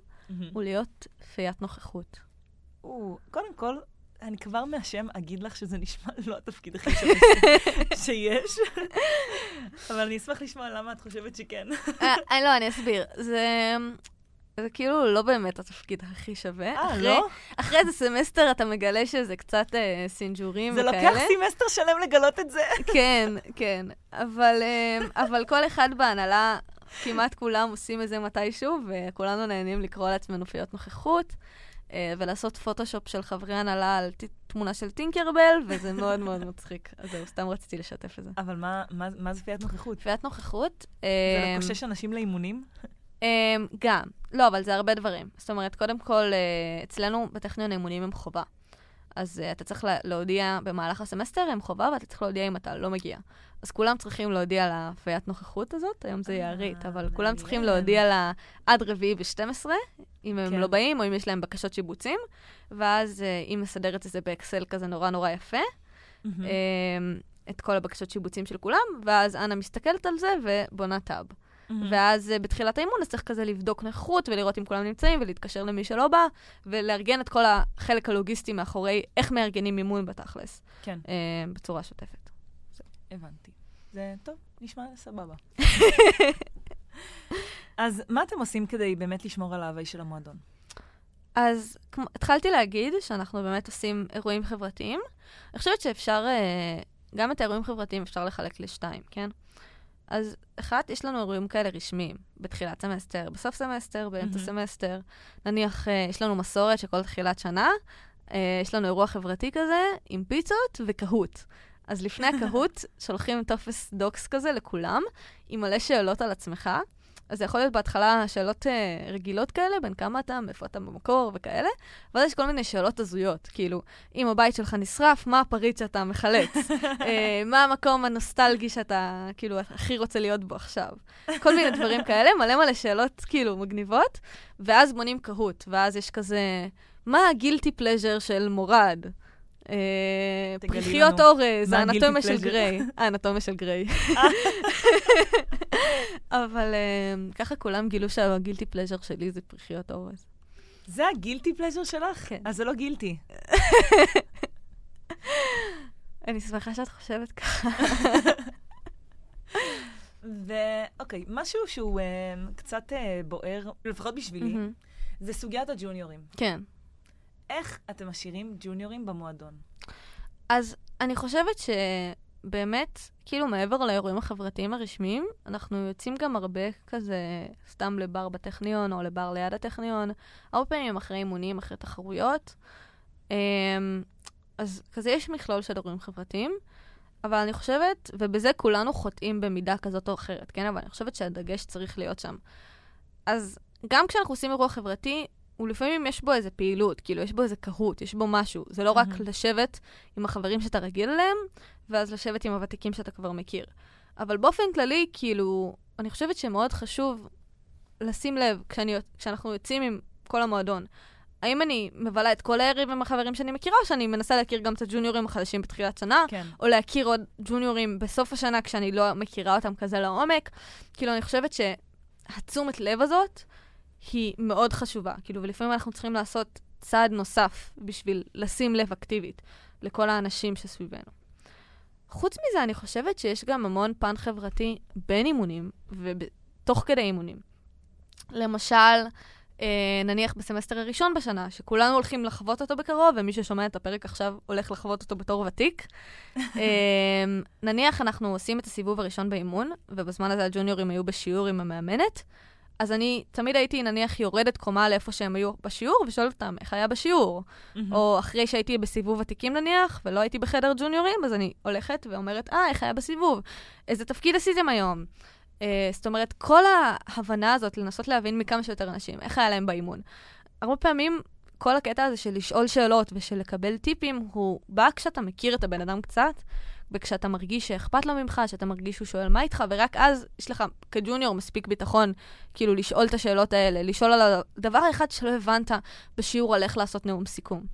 הוא להיות פיית נוכחות. קודם כל, אני כבר מהשם אגיד לך שזה נשמע לא התפקיד הכי שווה שיש, אבל אני אשמח לשמוע למה את חושבת שכן. אה, לא, אני אסביר. זה... זה כאילו לא באמת התפקיד הכי שווה. אה, לא? אחרי איזה סמסטר אתה מגלה שזה קצת אה, סינג'ורים וכאלה. זה לוקח סמסטר שלם לגלות את זה. כן, כן. אבל, אה, אבל כל אחד בהנהלה, כמעט כולם עושים את זה מתישהו, וכולנו נהנים לקרוא לעצמנו פיות נוכחות. אה, ולעשות פוטושופ של חברי הנהלה על תמונה של טינקרבל, וזה מאוד מאוד מצחיק. אז זהו, סתם רציתי לשתף את זה. אבל מה, מה, מה זה פיית נוכחות? פיית נוכחות... זה אה, לקושש אנשים לאימונים? אה, גם. לא, אבל זה הרבה דברים. זאת אומרת, קודם כל, אצלנו בטכניון האימונים הם חובה. אז uh, אתה צריך להודיע במהלך הסמסטר, הם חובה, ואתה צריך להודיע אם אתה לא מגיע. אז כולם צריכים להודיע על ההפיית נוכחות הזאת, היום זה יערית, אבל כולם צריכים להודיע לה עד רביעי ב-12, אם הם כן. לא באים, או אם יש להם בקשות שיבוצים, ואז uh, היא מסדרת את זה באקסל כזה נורא נורא יפה. Mm-hmm. Uh, את כל הבקשות שיבוצים של כולם, ואז אנה מסתכלת על זה ובונה טאב. Mm-hmm. ואז uh, בתחילת האימון אז צריך כזה לבדוק נכות ולראות אם כולם נמצאים ולהתקשר למי שלא בא, ולארגן את כל החלק הלוגיסטי מאחורי איך מארגנים אימון בתכלס. כן. Uh, בצורה שוטפת. הבנתי. זה טוב, נשמע סבבה. אז מה אתם עושים כדי באמת לשמור על ההווי של המועדון? אז כמו, התחלתי להגיד שאנחנו באמת עושים אירועים חברתיים. אני חושבת שאפשר, uh, גם את האירועים החברתיים אפשר לחלק לשתיים, כן? אז אחת, יש לנו אירועים כאלה רשמיים, בתחילת סמסטר, בסוף סמסטר, באמצע mm-hmm. סמסטר. נניח, uh, יש לנו מסורת שכל תחילת שנה, uh, יש לנו אירוע חברתי כזה, עם פיצות ו Kahoot. אז לפני ה Kahoot שולחים טופס Docs כזה לכולם, עם מלא שאלות על עצמך. אז זה יכול להיות בהתחלה שאלות uh, רגילות כאלה, בין כמה אתה, מאיפה אתה במקור וכאלה, ואז יש כל מיני שאלות הזויות, כאילו, אם הבית שלך נשרף, מה הפריט שאתה מחלץ? uh, מה המקום הנוסטלגי שאתה, כאילו, הכי רוצה להיות בו עכשיו? כל מיני דברים כאלה, מלא מלא שאלות, כאילו, מגניבות, ואז בונים קהוט, ואז יש כזה, מה הגילטי פלז'ר של מורד? אה, פריחיות. אורז, האנטומיה של? גריי. האנטומיה של גריי. אבל אה, ככה כולם גילו שהגילטי פלז'ר שלי זה פריחיות אורז. זה הגילטי פלז'ר שלך? כן. אז זה לא גילטי. אני שמחה שאת חושבת ככה. ואוקיי, משהו שהוא אה, קצת אה, בוער, לפחות בשבילי. זה סוגיית הג'וניורים. כן. איך אתם משאירים ג'וניורים במועדון? אז אני חושבת שבאמת, כאילו מעבר לאירועים החברתיים הרשמיים, אנחנו יוצאים גם הרבה כזה סתם לבר בטכניון או לבר ליד הטכניון, הרבה פעמים אחרי אימונים, אחרי תחרויות. אמ, אז כזה יש מכלול של אירועים חברתיים, אבל אני חושבת, ובזה כולנו חוטאים במידה כזאת או אחרת, כן? אבל אני חושבת שהדגש צריך להיות שם. אז גם כשאנחנו עושים אירוע חברתי, ולפעמים יש בו איזה פעילות, כאילו, יש בו איזה קהות, יש בו משהו. זה לא רק מהמם. לשבת עם החברים שאתה רגיל אליהם, ואז לשבת עם הוותיקים שאתה כבר מכיר. אבל באופן כללי, כאילו, אני חושבת שמאוד חשוב לשים לב, כשאני, כשאנחנו יוצאים עם כל המועדון, האם אני מבלה את כל הערב עם החברים שאני מכירה, או שאני מנסה להכיר גם את הג'וניורים החדשים בתחילת שנה, כן. או להכיר עוד ג'וניורים בסוף השנה כשאני לא מכירה אותם כזה לעומק. כאילו, אני חושבת שהתשומת לב הזאת היא מאוד חשובה. כאילו, ולפעמים אנחנו צריכים לעשות צעד נוסף בשביל לשים לב אקטיבית לכל האנשים שסביבנו. חוץ מזה, אני חושבת שיש גם המון פן חברתי בין אימונים ותוך כדי אימונים. למשל, אה, נניח בסמסטר הראשון בשנה, שכולנו הולכים לחוות אותו בקרוב, ומי ששומע את הפרק עכשיו הולך לחוות אותו בתור ותיק. אה, נניח אנחנו עושים את הסיבוב הראשון באימון, ובזמן הזה הג'וניורים היו בשיעור עם המאמנת, אז אני תמיד הייתי, נניח, יורדת קומה לאיפה שהם היו בשיעור, ושואלת אותם איך היה בשיעור. מהמם. או אחרי שהייתי בסיבוב ותיקים נניח, ולא הייתי בחדר ג'וניורים, אז אני הולכת ואומרת, אה, איך היה בסיבוב? איזה תפקיד עשיתם היום? Uh, זאת אומרת, כל ההבנה הזאת, לנסות להבין מכמה שיותר אנשים, איך היה להם באימון. הרבה פעמים, כל הקטע הזה של לשאול שאלות ושל לקבל טיפים, הוא בא כשאתה מכיר את הבן אדם קצת, וכשאתה מרגיש שאכפת לו ממך, שאתה מרגיש שהוא שואל מה איתך, ורק אז יש לך כג'וניור מספיק ביטחון, כאילו, לשאול את השאלות האלה, לשאול על הדבר האחד שלא הבנת בשיעור על איך לעשות נאום סיכום.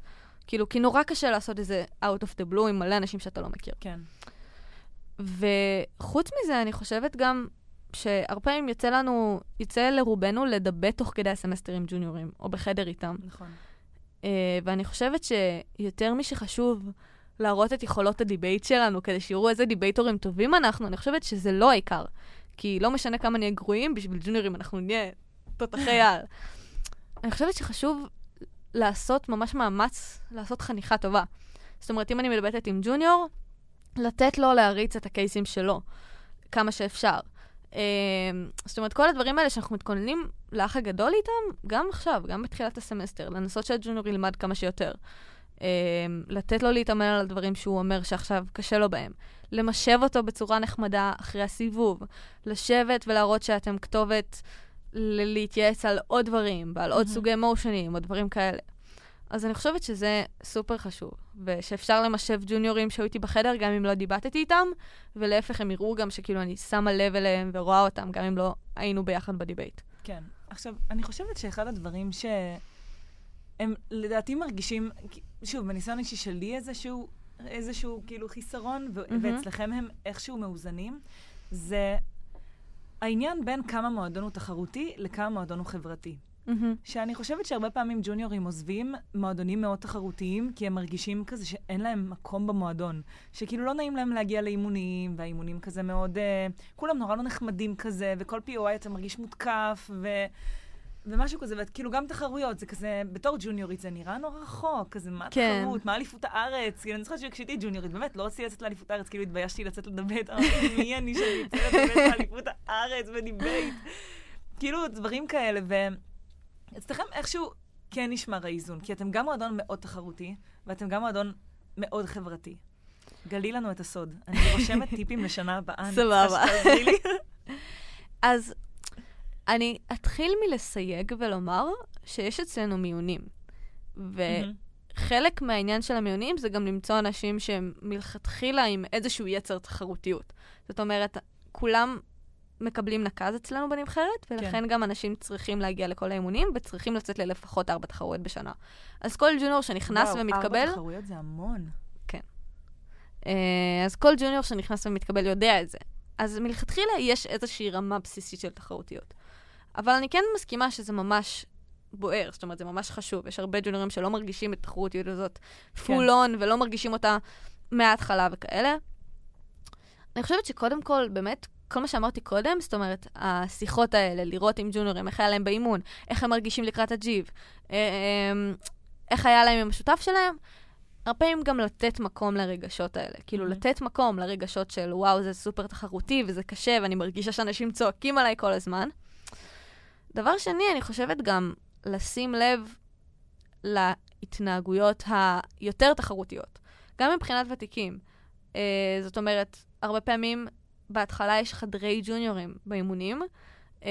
כאילו, כי נורא קשה לעשות איזה out of the blue עם מלא אנשים שאתה לא מכיר. כן. וחוץ מזה, אני חושבת גם שהרבה פעמים יוצא לנו, יוצא לרובנו לדבר תוך כדי הסמסטר עם ג'וניורים, או בחדר איתם. נכון. Uh, ואני חושבת שיותר משחשוב להראות את יכולות הדיבייט שלנו, כדי שיראו איזה דיבייטורים טובים אנחנו, אני חושבת שזה לא העיקר. כי לא משנה כמה נהיה גרועים, בשביל ג'וניורים אנחנו נהיה תותחי על. אני חושבת שחשוב לעשות ממש מאמץ לעשות חניכה טובה. זאת אומרת, אם אני מדברת עם ג'וניור, לתת לו להריץ את הקייסים שלו כמה שאפשר. Uh, זאת אומרת, כל הדברים האלה שאנחנו מתכוננים לאח הגדול איתם, גם עכשיו, גם בתחילת הסמסטר, לנסות שהג'וניור ילמד כמה שיותר. Uh, לתת לו להתאמן על הדברים שהוא אומר שעכשיו קשה לו בהם. למשב אותו בצורה נחמדה אחרי הסיבוב. לשבת ולהראות שאתם כתובת ל- להתייעץ על עוד דברים, ועל עוד מהמם. סוגי מושנים, או דברים כאלה. אז אני חושבת שזה סופר חשוב, ושאפשר למשב ג'וניורים שהיו איתי בחדר גם אם לא דיבטתי איתם, ולהפך הם יראו גם שכאילו אני שמה לב אליהם ורואה אותם גם אם לא היינו ביחד בדיבייט. כן. עכשיו, אני חושבת שאחד הדברים שהם לדעתי מרגישים, שוב, בניסיון אישי שלי איזשהו, איזשהו כאילו חיסרון, ו- מהמם. ואצלכם הם איכשהו מאוזנים, זה העניין בין כמה מועדון הוא תחרותי לכמה מועדון הוא חברתי. שאני חושבת שהרבה פעמים ג'וניורים עוזבים מועדונים מאוד תחרותיים, כי הם מרגישים כזה שאין להם מקום במועדון. שכאילו לא נעים להם להגיע לאימונים, והאימונים כזה מאוד... Uh, כולם נורא לא נחמדים כזה, וכל POI אתה מרגיש מותקף, ו... ומשהו כזה, וכאילו גם תחרויות, זה כזה, בתור ג'וניורית זה נראה נורא רחוק, כזה, מה כן. תחרות, מה אליפות הארץ? כאילו, אני זוכרת שכשהייתי ג'וניורית, באמת, לא רציתי לצאת לאליפות הארץ, כאילו התביישתי לצאת לדיבייט, אמרתי, מי אני שאני אצא לדיבייט באליפות הארץ בדיבייט? כאילו, דברים כאלה, ו... אצלכם איכשהו כן נשמר האיזון, כי אתם גם מועדון מאוד תחרותי, ואתם גם מועדון מאוד חברתי. גלי לנו את הסוד. אני רושמת טיפים לשנה הבאה. סבבה. אז אני אתחיל מלסייג ולומר שיש אצלנו מיונים. וחלק מהעניין של המיונים זה גם למצוא אנשים שהם מלכתחילה עם איזשהו יצר תחרותיות. זאת אומרת, כולם מקבלים נקז אצלנו בנבחרת, ולכן כן. גם אנשים צריכים להגיע לכל האימונים, וצריכים לצאת ללפחות ארבע תחרויות בשנה. אז כל ג'וניור שנכנס וואו, ומתקבל... ארבע תחרויות זה המון. אה, אז כל ג'וניור שנכנס ומתקבל יודע את זה. אז מלכתחילה יש איזושהי רמה בסיסית של תחרותיות. אבל אני כן מסכימה שזה ממש בוער, זאת אומרת, זה ממש חשוב. יש הרבה ג'וניורים שלא מרגישים את התחרותיות הזאת פול און, ולא מרגישים אותה מההתחלה וכאלה. אני חושבת שקודם כל, באמת, כל מה שאמרתי קודם, זאת אומרת, השיחות האלה, לראות עם ג'וניורים, איך היה להם באימון, איך הם מרגישים לקראת הג'יב, אה, אה, איך היה להם עם השותף שלהם, הרבה פעמים גם לתת מקום לרגשות האלה. כאילו, mm-hmm. לתת מקום לרגשות של, וואו, זה סופר תחרותי וזה קשה, ואני מרגישה שאנשים צועקים עליי כל הזמן. דבר שני, אני חושבת גם לשים לב להתנהגויות היותר תחרותיות, גם מבחינת ותיקים. Uh, זאת אומרת, הרבה פעמים בהתחלה יש חדרי ג'וניורים באימונים, uh,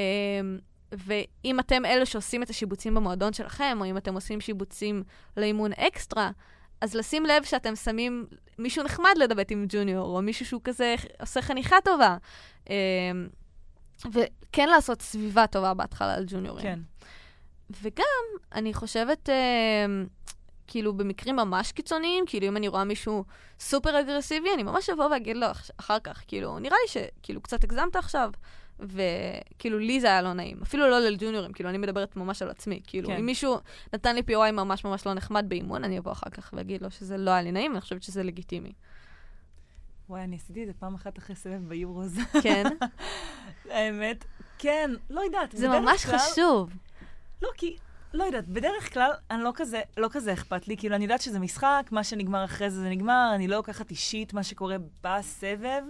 ואם אתם אלה שעושים את השיבוצים במועדון שלכם, או אם אתם עושים שיבוצים לאימון אקסטרה, אז לשים לב שאתם שמים מישהו נחמד לדבר עם ג'וניור, או מישהו שהוא כזה עושה חניכה טובה. Uh, וכן לעשות סביבה טובה בהתחלה על ג'וניורים. כן. וגם, אני חושבת, אה, כאילו, במקרים ממש קיצוניים, כאילו, אם אני רואה מישהו סופר אגרסיבי, אני ממש אבוא ואגיד לו אחר כך, כאילו, נראה לי שכאילו קצת הגזמת עכשיו, וכאילו, לי זה היה לא נעים. אפילו לא לג'וניורים, כאילו, אני מדברת ממש על עצמי. כאילו, כן. אם מישהו נתן לי POI ממש ממש לא נחמד באימון, אני אבוא אחר כך ואגיד לו שזה לא היה לי נעים, ואני חושבת שזה לגיטימי. וואי, אני עשיתי את זה פעם אחת אחרי סבב ביורוז. כן? האמת, כן, לא יודעת. זה ממש כלל... חשוב. לא, כי, לא יודעת, בדרך כלל אני לא כזה, לא כזה אכפת לי. כאילו, אני יודעת שזה משחק, מה שנגמר אחרי זה זה נגמר, אני לא לוקחת אישית מה שקורה בסבב,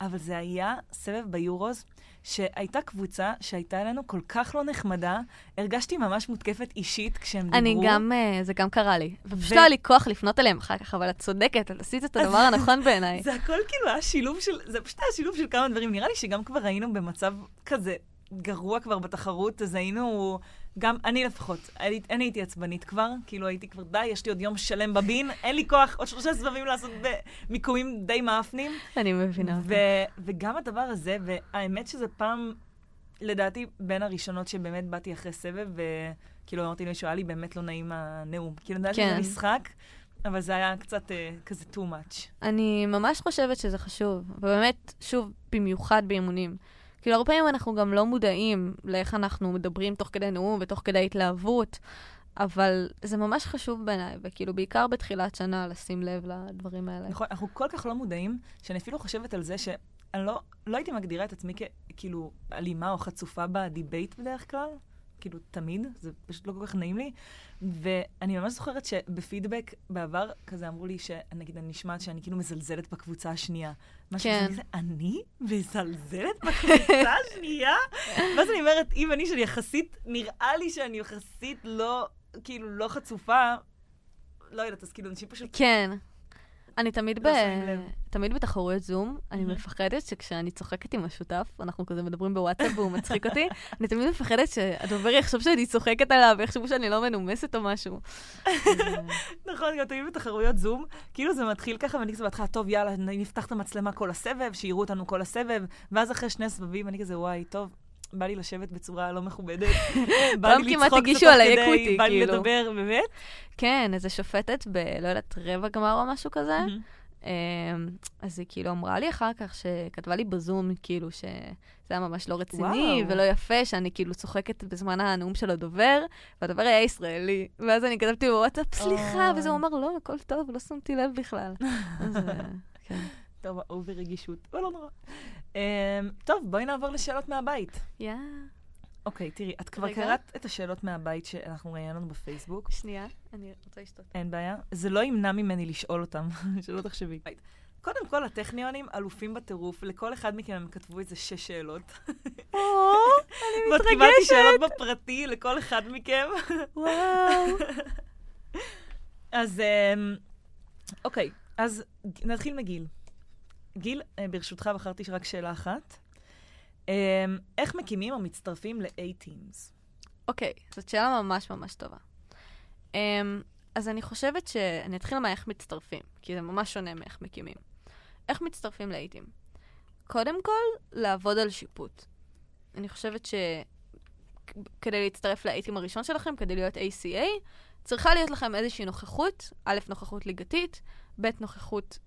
אבל זה היה סבב ביורוז. שהייתה קבוצה שהייתה לנו כל כך לא נחמדה, הרגשתי ממש מותקפת אישית כשהם דיברו. אני גם, אה, זה גם קרה לי. ופשוט לא היה לי כוח לפנות אליהם אחר כך, אבל את צודקת, את עשית את הדבר הנכון בעיניי. זה הכל כאילו היה שילוב של, זה פשוט היה שילוב של כמה דברים. נראה לי שגם כבר היינו במצב כזה גרוע כבר בתחרות, אז היינו... גם אני לפחות, אני הייתי עצבנית כבר, כאילו הייתי כבר, די, יש לי עוד יום שלם בבין, אין לי כוח עוד שלושה סבבים לעשות במיקומים די מאפנים. אני מבינה אותך. וגם הדבר הזה, והאמת שזה פעם, לדעתי, בין הראשונות שבאמת באתי אחרי סבב, וכאילו אמרתי למישהו, היה לי באמת לא נעים הנאום. כאילו, לדעתי כן. זה משחק. אבל זה היה קצת uh, כזה too much. אני ממש חושבת שזה חשוב, ובאמת, שוב, במיוחד באימונים. כאילו, הרבה פעמים אנחנו גם לא מודעים לאיך אנחנו מדברים תוך כדי נאום ותוך כדי התלהבות, אבל זה ממש חשוב בעיניי, וכאילו, בעיקר בתחילת שנה, לשים לב לדברים האלה. נכון, אנחנו כל כך לא מודעים, שאני אפילו חושבת על זה שאני לא, לא הייתי מגדירה את עצמי ככאילו אלימה או חצופה בדיבייט בדרך כלל. כאילו, תמיד, זה פשוט לא כל כך נעים לי. ואני ממש זוכרת שבפידבק בעבר, כזה אמרו לי, שנגיד, אני נשמעת שאני כאילו מזלזלת בקבוצה השנייה. כן. כזה, אני מזלזלת בקבוצה השנייה? ואז אני אומרת, אם אני שאני יחסית, נראה לי שאני יחסית לא, כאילו, לא חצופה, לא יודעת, אז כאילו, אנשים פשוט... כן. אני תמיד, לא ב... תמיד בתחרויות זום, אני מפחדת שכשאני צוחקת עם השותף, אנחנו כזה מדברים בוואטסאפ והוא מצחיק אותי, אני תמיד מפחדת שהדובר יחשוב שאני צוחקת עליו ויחשבו שאני לא מנומסת או משהו. נכון, גם תמיד בתחרויות זום, כאילו זה מתחיל ככה, ואני כזה בהתחלה, טוב, יאללה, נפתח את המצלמה כל הסבב, שיראו אותנו כל הסבב, ואז אחרי שני סבבים אני כזה, וואי, טוב, בא לי לשבת בצורה לא מכובדת. בא לי לצחוק קצת תוך כדי, בא לי כאילו. לדבר, באמת. כן, איזה שופטת ב... לא יודעת, רבע גמר או משהו כזה. אמ, אז היא כאילו אמרה לי אחר כך, שכתבה לי בזום, כאילו, שזה היה ממש לא רציני ולא יפה, שאני כאילו צוחקת בזמן הנאום של הדובר, והדובר היה ישראלי. ואז אני כתבתי בוואטסאפ, סליחה, וזה הוא אמר, לא, הכל טוב, לא שמתי לב בכלל. אז אה, כן. טוב, אהובי רגישות, אבל לא נורא. Um, טוב, בואי נעבור לשאלות מהבית. יא. Yeah. אוקיי, תראי, את כבר קראת את השאלות מהבית שאנחנו ראיינו בפייסבוק. שנייה, אני רוצה לשתות. אין בעיה. זה לא ימנע ממני לשאול אותם, שלא תחשבי. קודם כל, הטכניונים אלופים בטירוף, לכל אחד מכם הם כתבו איזה שש שאלות. או, אני מתרגשת. קיבלתי שאלות בפרטי לכל אחד מכם. וואו. אז אמ, אוקיי, אז נתחיל מגיל. גיל, אה, ברשותך בחרתי רק שאלה אחת. אמ, איך מקימים או מצטרפים ל-A-Teams? אוקיי, זאת שאלה ממש ממש טובה. Um, אז אני חושבת ש... אני אתחיל מאיך מצטרפים, כי זה ממש שונה מאיך מקימים. איך מצטרפים ל-A-Team? קודם כל, לעבוד על שיפוט. אני חושבת שכדי להצטרף ל-A-Team הראשון שלכם, כדי להיות ACA, צריכה להיות לכם איזושהי נוכחות, א', נוכחות ליגתית, ב', נוכחות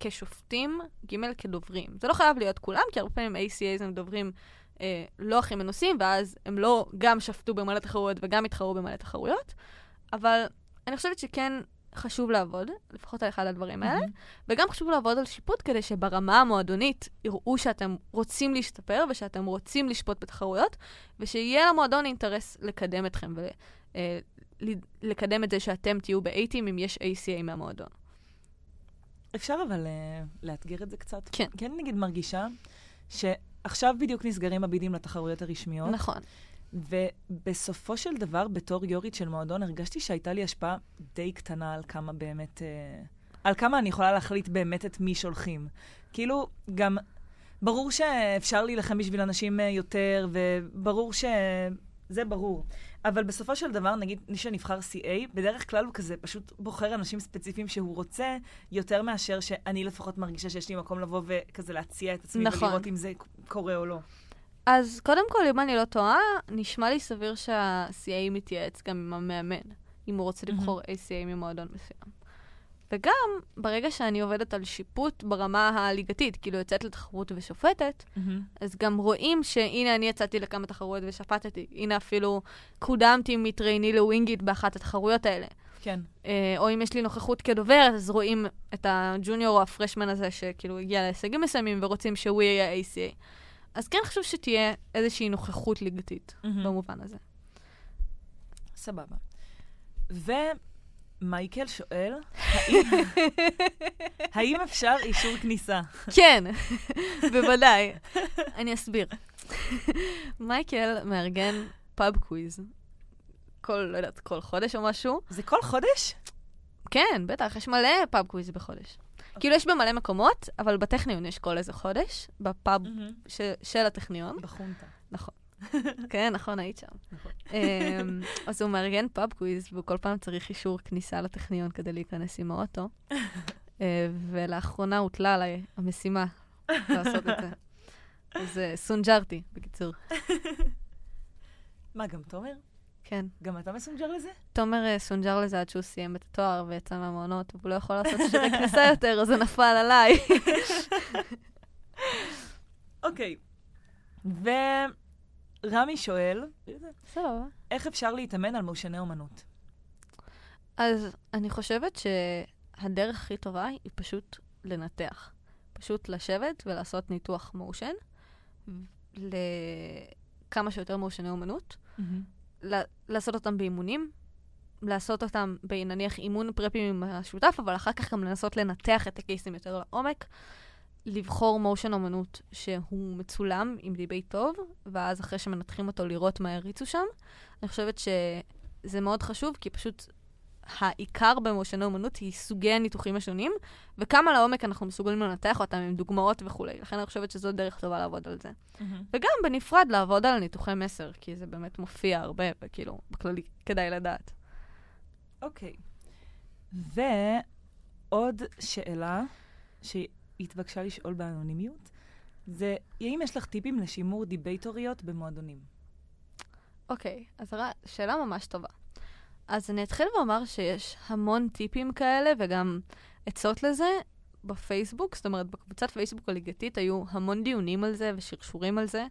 כשופטים, ג' כדוברים. זה לא חייב להיות כולם, כי הרבה פעמים ACAs הם דוברים אה, לא הכי מנוסים, ואז הם לא גם שפטו במלא תחרויות וגם התחרו במלא תחרויות, אבל אני חושבת שכן חשוב לעבוד, לפחות על אחד הדברים האלה, mm-hmm. וגם חשוב לעבוד על שיפוט כדי שברמה המועדונית יראו שאתם רוצים להשתפר ושאתם רוצים לשפוט בתחרויות, ושיהיה למועדון אינטרס לקדם אתכם ולקדם אה, את זה שאתם תהיו ב-80 אם יש ACA מהמועדון. אפשר אבל uh, לאתגר את זה קצת? כן. כן, נגיד מרגישה שעכשיו בדיוק נסגרים הבידים לתחרויות הרשמיות. נכון. ובסופו של דבר, בתור יורית של מועדון, הרגשתי שהייתה לי השפעה די קטנה על כמה באמת... אה, על כמה אני יכולה להחליט באמת את מי שולחים. כאילו, גם... ברור שאפשר להילחם בשביל אנשים אה, יותר, וברור ש... זה ברור. אבל בסופו של דבר, נגיד מי שנבחר CA, בדרך כלל הוא כזה פשוט בוחר אנשים ספציפיים שהוא רוצה, יותר מאשר שאני לפחות מרגישה שיש לי מקום לבוא וכזה להציע את עצמי נכון. ולראות אם זה קורה או לא. אז קודם כל, אם אני לא טועה, נשמע לי סביר שה-CA מתייעץ גם עם המאמן, אם הוא רוצה לבחור ACA ממועדון מסוים. וגם, ברגע שאני עובדת על שיפוט ברמה הליגתית, כאילו יוצאת לתחרות ושופטת, mm-hmm. אז גם רואים שהנה אני יצאתי לכמה תחרויות ושפטתי. הנה אפילו קודמתי מטרייני לווינגיט באחת התחרויות האלה. כן. אה, או אם יש לי נוכחות כדוברת, אז רואים את הג'וניור או ה freshman הזה שכאילו הגיע להישגים מסוימים ורוצים שהוא יהיה ACA. אז כן חשוב שתהיה איזושהי נוכחות ליגתית mm-hmm. במובן הזה. סבבה. ומייקל שואל, האם, האם אפשר אישור כניסה? כן, בוודאי. אני אסביר. מייקל מארגן pub quiz. כל, לא יודעת, כל חודש או משהו. זה כל חודש? כן, בטח, יש מלא pub quiz בחודש. כאילו יש במלא מקומות, אבל בטכניון יש כל איזה חודש, בפאב של הטכניון. בחונטה. נכון. כן, נכון, היית שם. אמ, אז הוא מארגן pub quiz, והוא כל פעם צריך אישור כניסה לטכניון כדי להיכנס עם האוטו. אה, ולאחרונה הוטלה עליי המשימה לעשות את זה. אז אה, סונג'רתי, בקיצור. מה, גם תומר? כן. גם אתה מסונג'ר לזה? תומר אה, סונג'ר לזה עד שהוא סיים את התואר ויצא מהמעונות, והוא לא יכול לעשות שירי כניסה יותר, אז זה נפל עליי. אוקיי. ורמי שואל, סבבה. איך אפשר להתאמן על מושני אומנות? אז אני חושבת שהדרך הכי טובה היא פשוט לנתח. פשוט לשבת ולעשות ניתוח מושן לכמה שיותר מושני אומנות. Mm-hmm. לעשות אותם באימונים, לעשות אותם בנניח אימון פרפים עם השותף, אבל אחר כך גם לנסות לנתח את הקייסים יותר לעומק, לבחור מושן אומנות שהוא מצולם עם דיבי טוב, ואז אחרי שמנתחים אותו לראות מה הריצו שם. אני חושבת שזה מאוד חשוב, כי פשוט העיקר במושני אומנות היא סוגי הניתוחים השונים, וכמה לעומק אנחנו מסוגלים לנתח אותם עם דוגמאות וכולי. לכן אני חושבת שזו דרך טובה לעבוד על זה. Mm-hmm. וגם בנפרד לעבוד על ניתוחי מסר, כי זה באמת מופיע הרבה, וכאילו, בכללי כדאי לדעת. אוקיי. Okay. ועוד שאלה שהתבקשה לשאול באנונימיות, זה האם יש לך טיפים לשימור דיבייטוריות במועדונים? אוקיי, okay, אז שאלה ממש טובה. אז אני אתחיל ואומר שיש המון טיפים כאלה וגם עצות לזה בפייסבוק, זאת אומרת, בקבוצת פייסבוק הליגתית היו המון דיונים על זה ושרשורים על זה,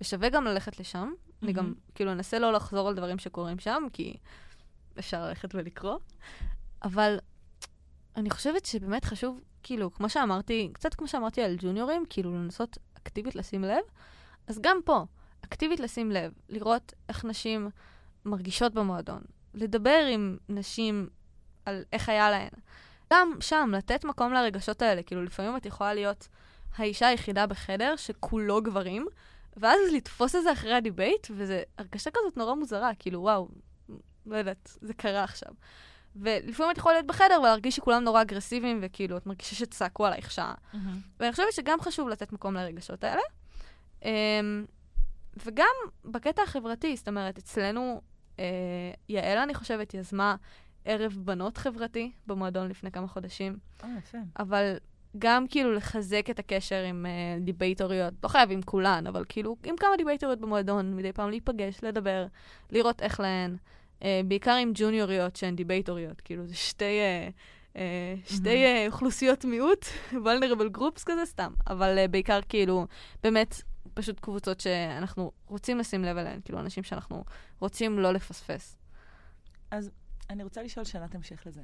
ושווה גם ללכת לשם. Mm-hmm. אני גם, כאילו, אנסה לא לחזור על דברים שקורים שם, כי אפשר ללכת ולקרוא. אבל אני חושבת שבאמת חשוב, כאילו, כמו שאמרתי, קצת כמו שאמרתי על ג'וניורים, כאילו, לנסות אקטיבית לשים לב. אז גם פה, אקטיבית לשים לב, לראות איך נשים מרגישות במועדון, לדבר עם נשים על איך היה להן. גם שם, לתת מקום לרגשות האלה. כאילו, לפעמים את יכולה להיות האישה היחידה בחדר שכולו גברים, ואז לתפוס את זה אחרי הדיבייט, וזו הרגשה כזאת נורא מוזרה, כאילו, וואו, לא יודעת, זה קרה עכשיו. ולפעמים את יכולה להיות בחדר ולהרגיש שכולם נורא אגרסיביים, וכאילו, את מרגישה שצעקו עלייך שעה. Mm-hmm. ואני חושבת שגם חשוב לתת מקום לרגשות האלה. Um, וגם בקטע החברתי, זאת אומרת, אצלנו אה, יעל, אני חושבת, יזמה ערב בנות חברתי במועדון לפני כמה חודשים. אה, יפה. אבל גם כאילו לחזק את הקשר עם uh, דיבייטוריות, לא חייב עם כולן, אבל כאילו עם כמה דיבייטוריות במועדון, מדי פעם להיפגש, לדבר, לראות איך להן, uh, בעיקר עם ג'וניוריות שהן דיבייטוריות, כאילו זה שתי uh, אה, שתי אה, אוכלוסיות מיעוט, vulnerable groups כזה, סתם. אבל אה, בעיקר כאילו, באמת, פשוט קבוצות שאנחנו רוצים לשים לב אליהן, כאילו אנשים שאנחנו רוצים לא לפספס. אז אני רוצה לשאול שאלת המשך לזה.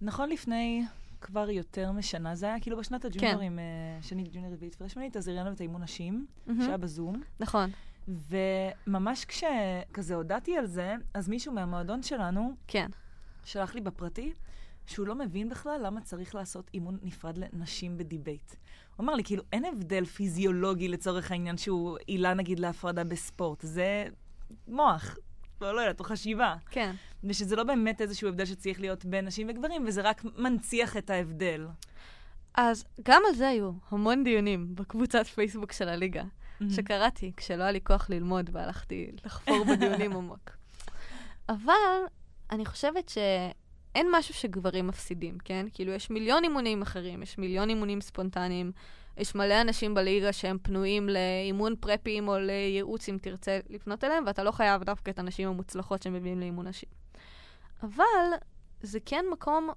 נכון לפני כבר יותר משנה, זה היה כאילו בשנת הג'וניורים, כן. שנית ג'וניור רביעית ושמינית, אז הראיינו את האימון נשים, mm-hmm. שהיה בזום. נכון. וממש כשכזה הודעתי על זה, אז מישהו מהמועדון שלנו, כן. שלח לי בפרטי, שהוא לא מבין בכלל למה צריך לעשות אימון נפרד לנשים בדיבייט. הוא אמר לי, כאילו, אין הבדל פיזיולוגי לצורך העניין שהוא עילה, נגיד, להפרדה בספורט. זה מוח, לא, לא יודעת, או חשיבה. כן. ושזה לא באמת איזשהו הבדל שצריך להיות בין נשים וגברים, וזה רק מנציח את ההבדל. אז גם על זה היו המון דיונים בקבוצת פייסבוק של הליגה. שקראתי כשלא היה לי כוח ללמוד והלכתי לחפור בדיונים עמוק. אבל אני חושבת שאין משהו שגברים מפסידים, כן? כאילו, יש מיליון אימונים אחרים, יש מיליון אימונים ספונטניים, יש מלא אנשים בליגה שהם פנויים לאימון פרפים או לייעוץ אם תרצה לפנות אליהם, ואתה לא חייב דווקא את הנשים המוצלחות שמביאים לאימון נשים. אבל זה כן מקום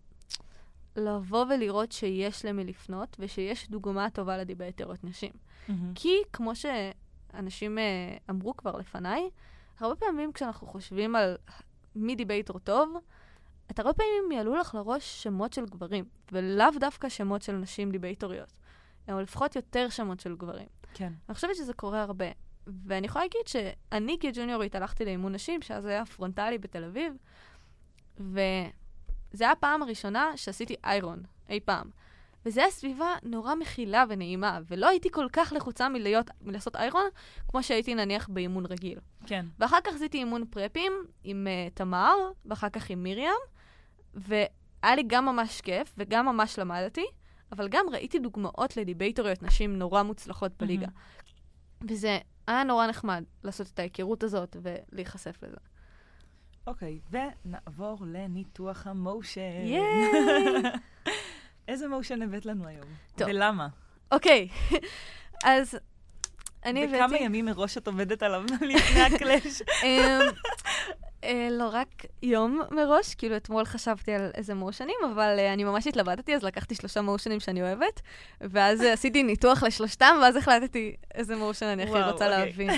לבוא ולראות שיש למי לפנות, ושיש דוגמה טובה לדיבייטריות נשים. Mm-hmm. כי כמו שאנשים uh, אמרו כבר לפניי, הרבה פעמים כשאנחנו חושבים על מי דיבייטר טוב, את הרבה פעמים יעלו לך לראש שמות של גברים, ולאו דווקא שמות של נשים דיבייטוריות. או לפחות יותר שמות של גברים. כן. אני חושבת שזה קורה הרבה. ואני יכולה להגיד שאני כג'וניורית הלכתי לאימון נשים, שאז היה פרונטלי בתל אביב, וזו הייתה הפעם הראשונה שעשיתי איירון, אי פעם. וזו הייתה סביבה נורא מכילה ונעימה, ולא הייתי כל כך לחוצה מלהיות, מלעשות איירון, כמו שהייתי נניח באימון רגיל. כן. ואחר כך עשיתי אימון פרפים עם uh, תמר, ואחר כך עם מרים, והיה לי גם ממש כיף, וגם ממש למדתי, אבל גם ראיתי דוגמאות לדיבייטוריות נשים נורא מוצלחות בליגה. Mm-hmm. וזה היה נורא נחמד לעשות את ההיכרות הזאת ולהיחשף לזה. אוקיי, okay, ונעבור לניתוח המושן. ייי! איזה מושן הבאת לנו היום? טוב. ולמה? אוקיי, okay. אז אני הבאתי... וכמה ימים מראש את עובדת עליו לפני הקלאש? אמ, אה, לא רק יום מראש, כאילו אתמול חשבתי על איזה מושנים, אבל uh, אני ממש התלבטתי, אז לקחתי שלושה מושנים שאני אוהבת, ואז uh, עשיתי ניתוח לשלושתם, ואז החלטתי איזה מושן אני הכי רוצה אוקיי. להבין.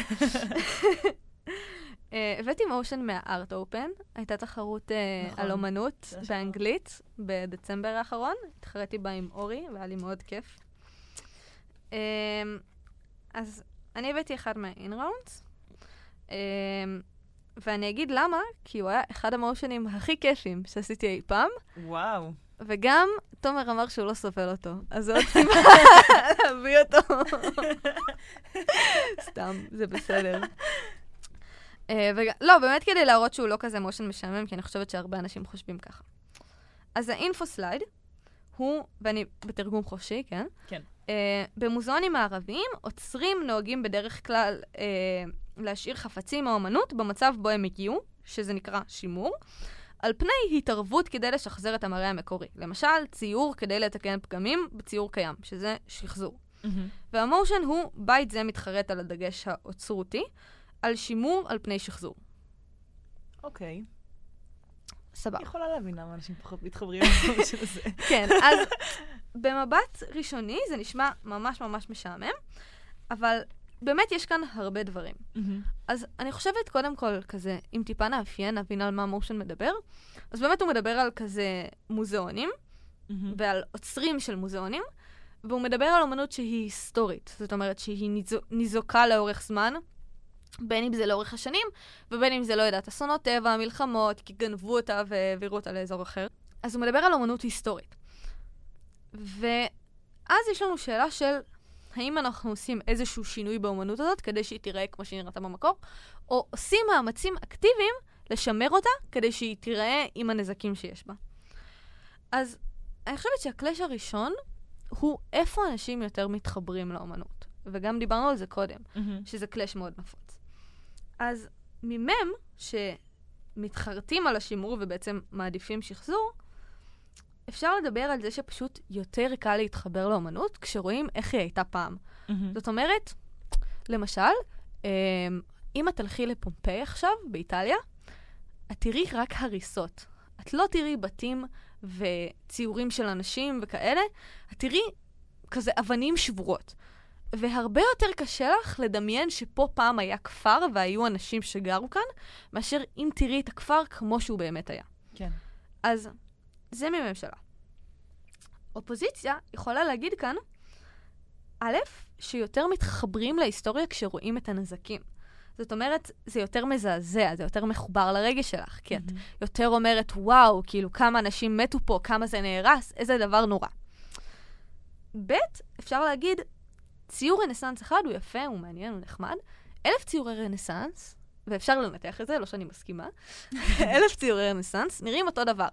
Uh, הבאתי מושן מהארט אופן, הייתה תחרות uh, נכון. על אומנות באנגלית בדצמבר האחרון, התחרתי בה עם אורי, והיה לי מאוד כיף. Uh, אז אני הבאתי אחד מהאינראונדס. Uh, ואני אגיד למה, כי הוא היה אחד המושנים הכי כיפים שעשיתי אי פעם. וואו. וגם תומר אמר שהוא לא סובל אותו, אז זו עוד סיבה להביא אותו. סתם, זה בסדר. וג... לא, באמת כדי להראות שהוא לא כזה מושן משעמם, כי אני חושבת שהרבה אנשים חושבים ככה. אז האינפו סלייד הוא, ואני בתרגום חופשי, כן? כן. Uh, במוזיאונים הערביים עוצרים נוהגים בדרך כלל uh, להשאיר חפצים או אמנות במצב בו הם הגיעו, שזה נקרא שימור, על פני התערבות כדי לשחזר את המראה המקורי. למשל, ציור כדי לתקן פגמים בציור קיים, שזה שחזור. Mm-hmm. והמושן הוא, בית זה מתחרט על הדגש האוצרותי, על שימור על פני שחזור. אוקיי. סבבה. אני יכולה להבין למה אנשים פחות מתחברים למושן הזה. כן, אז במבט ראשוני זה נשמע ממש ממש משעמם, אבל באמת יש כאן הרבה דברים. Mm-hmm. אז אני חושבת, קודם כל, כזה, אם טיפה נאפיין, נבין על מה מושן מדבר, אז באמת הוא מדבר על כזה מוזיאונים, mm-hmm. ועל עוצרים של מוזיאונים, והוא מדבר על אומנות שהיא היסטורית, זאת אומרת שהיא ניזו, ניזוקה לאורך זמן, בין אם זה לאורך השנים, ובין אם זה, לא יודעת, אסונות טבע, מלחמות, כי גנבו אותה והעבירו אותה לאזור אחר. אז הוא מדבר על אומנות היסטורית. ואז יש לנו שאלה של האם אנחנו עושים איזשהו שינוי באומנות הזאת כדי שהיא תיראה כמו שהיא נראתה במקור, או עושים מאמצים אקטיביים לשמר אותה כדי שהיא תיראה עם הנזקים שיש בה. אז אני חושבת שהקלאש הראשון הוא איפה אנשים יותר מתחברים לאומנות. וגם דיברנו על זה קודם, mm-hmm. שזה קלאש מאוד נפוץ. אז ממם, שמתחרטים על השימור ובעצם מעדיפים שחזור, אפשר לדבר על זה שפשוט יותר קל להתחבר לאומנות כשרואים איך היא הייתה פעם. Mm-hmm. זאת אומרת, למשל, אמ, אם את תלכי לפומפיי עכשיו, באיטליה, את תראי רק הריסות. את לא תראי בתים וציורים של אנשים וכאלה, את תראי כזה אבנים שבורות. והרבה יותר קשה לך לדמיין שפה פעם היה כפר והיו אנשים שגרו כאן, מאשר אם תראי את הכפר כמו שהוא באמת היה. כן. אז זה מממשלה. אופוזיציה יכולה להגיד כאן, א', שיותר מתחברים להיסטוריה כשרואים את הנזקים. זאת אומרת, זה יותר מזעזע, זה יותר מחובר לרגש שלך, כי את מהמם. יותר אומרת, וואו, כאילו, כמה אנשים מתו פה, כמה זה נהרס, איזה דבר נורא. ב', אפשר להגיד, ציור רנסאנס אחד הוא יפה, הוא מעניין, הוא נחמד. אלף ציורי רנסאנס, ואפשר לנתח את זה, לא שאני מסכימה, אלף ציורי רנסאנס נראים אותו דבר.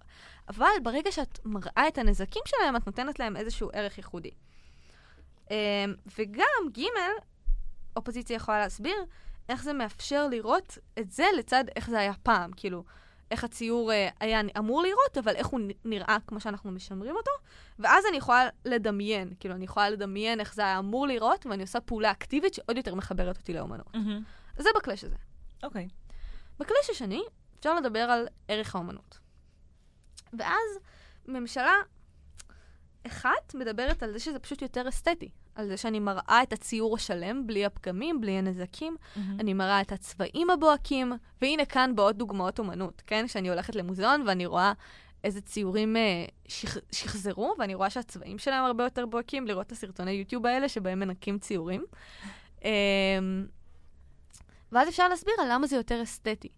אבל ברגע שאת מראה את הנזקים שלהם, את נותנת להם איזשהו ערך ייחודי. אמ, וגם, ג', אופוזיציה יכולה להסביר איך זה מאפשר לראות את זה לצד איך זה היה פעם. כאילו, איך הציור אה, היה אמור לראות, אבל איך הוא נראה כמו שאנחנו משמרים אותו. ואז אני יכולה לדמיין, כאילו, אני יכולה לדמיין איך זה היה אמור לראות, ואני עושה פעולה אקטיבית שעוד יותר מחברת אותי לאומנות. אז זה בקלאש הזה. אוקיי. בקלאש השני, אפשר לדבר על ערך האומנות. ואז ממשלה אחת מדברת על זה שזה פשוט יותר אסתטי. על זה שאני מראה את הציור השלם, בלי הפגמים, בלי הנזקים. מהמם. אני מראה את הצבעים הבוהקים, והנה כאן באות דוגמאות אומנות, כן? שאני הולכת למוזיאון ואני רואה איזה ציורים אה, שח, שחזרו, ואני רואה שהצבעים שלהם הרבה יותר בוהקים, לראות את הסרטוני יוטיוב האלה שבהם מנקים ציורים. אה, ואז אפשר להסביר על למה זה יותר אסתטי.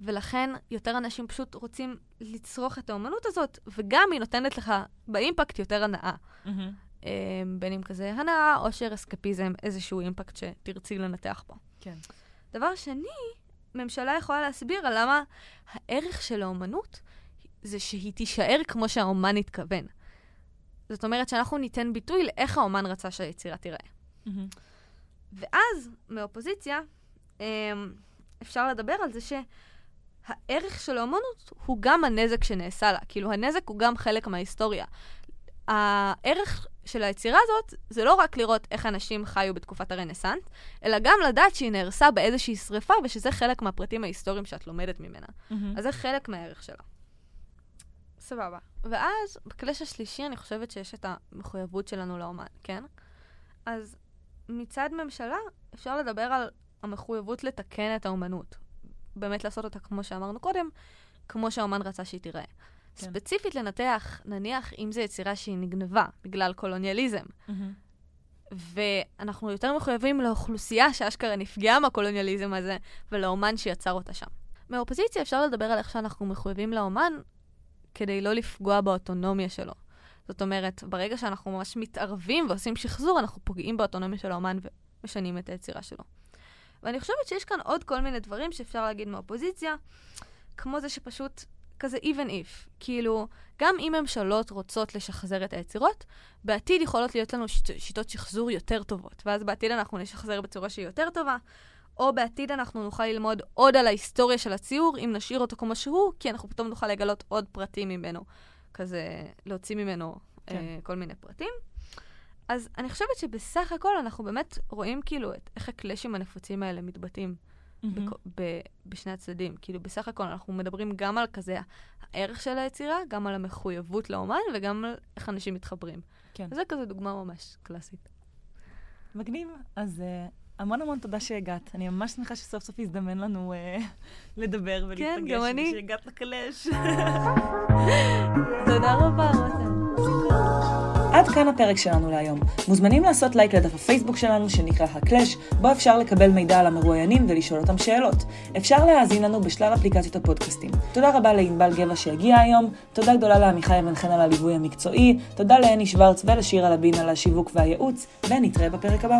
ולכן יותר אנשים פשוט רוצים לצרוך את האומנות הזאת, וגם היא נותנת לך באימפקט יותר הנאה. מהמם. אה, בין אם כזה הנאה, עושר, אסקפיזם, איזשהו אימפקט שתרצי לנתח בו. כן. דבר שני, ממשלה יכולה להסביר על למה הערך של האומנות זה שהיא תישאר כמו שהאומן התכוון. זאת אומרת שאנחנו ניתן ביטוי לאיך האומן רצה שהיצירה תיראה. מהמם. ואז, מאופוזיציה, אמ, אפשר לדבר על זה שהערך של האומנות הוא גם הנזק שנעשה לה. כאילו, הנזק הוא גם חלק מההיסטוריה. הערך של היצירה הזאת זה לא רק לראות איך אנשים חיו בתקופת הרנסאנס, אלא גם לדעת שהיא נהרסה באיזושהי שריפה, ושזה חלק מהפרטים ההיסטוריים שאת לומדת ממנה. מהמם. אז זה חלק מהערך שלה. סבבה. ואז, בקלאש השלישי, אני חושבת שיש את המחויבות שלנו לאומן, כן? אז מצד ממשלה, אפשר לדבר על המחויבות לתקן את האומנות. באמת לעשות אותה כמו שאמרנו קודם, כמו שהאומן רצה שהיא תיראה. כן. ספציפית לנתח, נניח אם זו יצירה שהיא נגנבה בגלל קולוניאליזם. ואנחנו יותר מחויבים לאוכלוסייה שאשכרה נפגעה מהקולוניאליזם הזה, ולאומן שיצר אותה שם. מהאופוזיציה אפשר לדבר על איך שאנחנו מחויבים לאומן כדי לא לפגוע באוטונומיה שלו. זאת אומרת, ברגע שאנחנו ממש מתערבים ועושים שחזור, אנחנו פוגעים באוטונומיה של האומן ומשנים את היצירה שלו. ואני חושבת שיש כאן עוד כל מיני דברים שאפשר להגיד מהאופוזיציה, כמו זה שפשוט כזה even if. כאילו, גם אם ממשלות רוצות לשחזר את היצירות, בעתיד יכולות להיות לנו שיט, שיטות שחזור יותר טובות, ואז בעתיד אנחנו נשחזר בצורה שהיא יותר טובה, או בעתיד אנחנו נוכל ללמוד עוד על ההיסטוריה של הציור, אם נשאיר אותו כמו שהוא, כי אנחנו פתאום נוכל לגלות עוד פרטים ממנו, כזה להוציא ממנו כן. כן. אה, כל מיני פרטים. אז אני חושבת שבסך הכל אנחנו באמת רואים כאילו את איך הקלאשים הנפוצים האלה מתבטאים ב- בשני הצדדים. כאילו, בסך הכל אנחנו מדברים גם על כזה הערך של היצירה, גם על המחויבות לאומן וגם על איך אנשים מתחברים. כן. זה כזה דוגמה ממש קלאסית. מגניב. אז אה, המון המון תודה שהגעת. אני ממש שמחה שסוף סוף הזדמן לנו אה, לדבר ולהיפגש. כן, גם אני. ושהגעת לקלש. תודה רבה, רותם. עד כאן הפרק שלנו להיום. מוזמנים לעשות לייק לדף הפייסבוק שלנו שנקרא הקלאש, בו אפשר לקבל מידע על המרואיינים ולשאול אותם שאלות. אפשר להאזין לנו בשלל אפליקציות הפודקאסטים. תודה רבה לענבל גבע שהגיעה היום, תודה גדולה לעמיחי אבן חן על הליווי המקצועי, תודה להני שוורץ ולשירה לבין על השיווק והייעוץ, ונתראה בפרק הבא.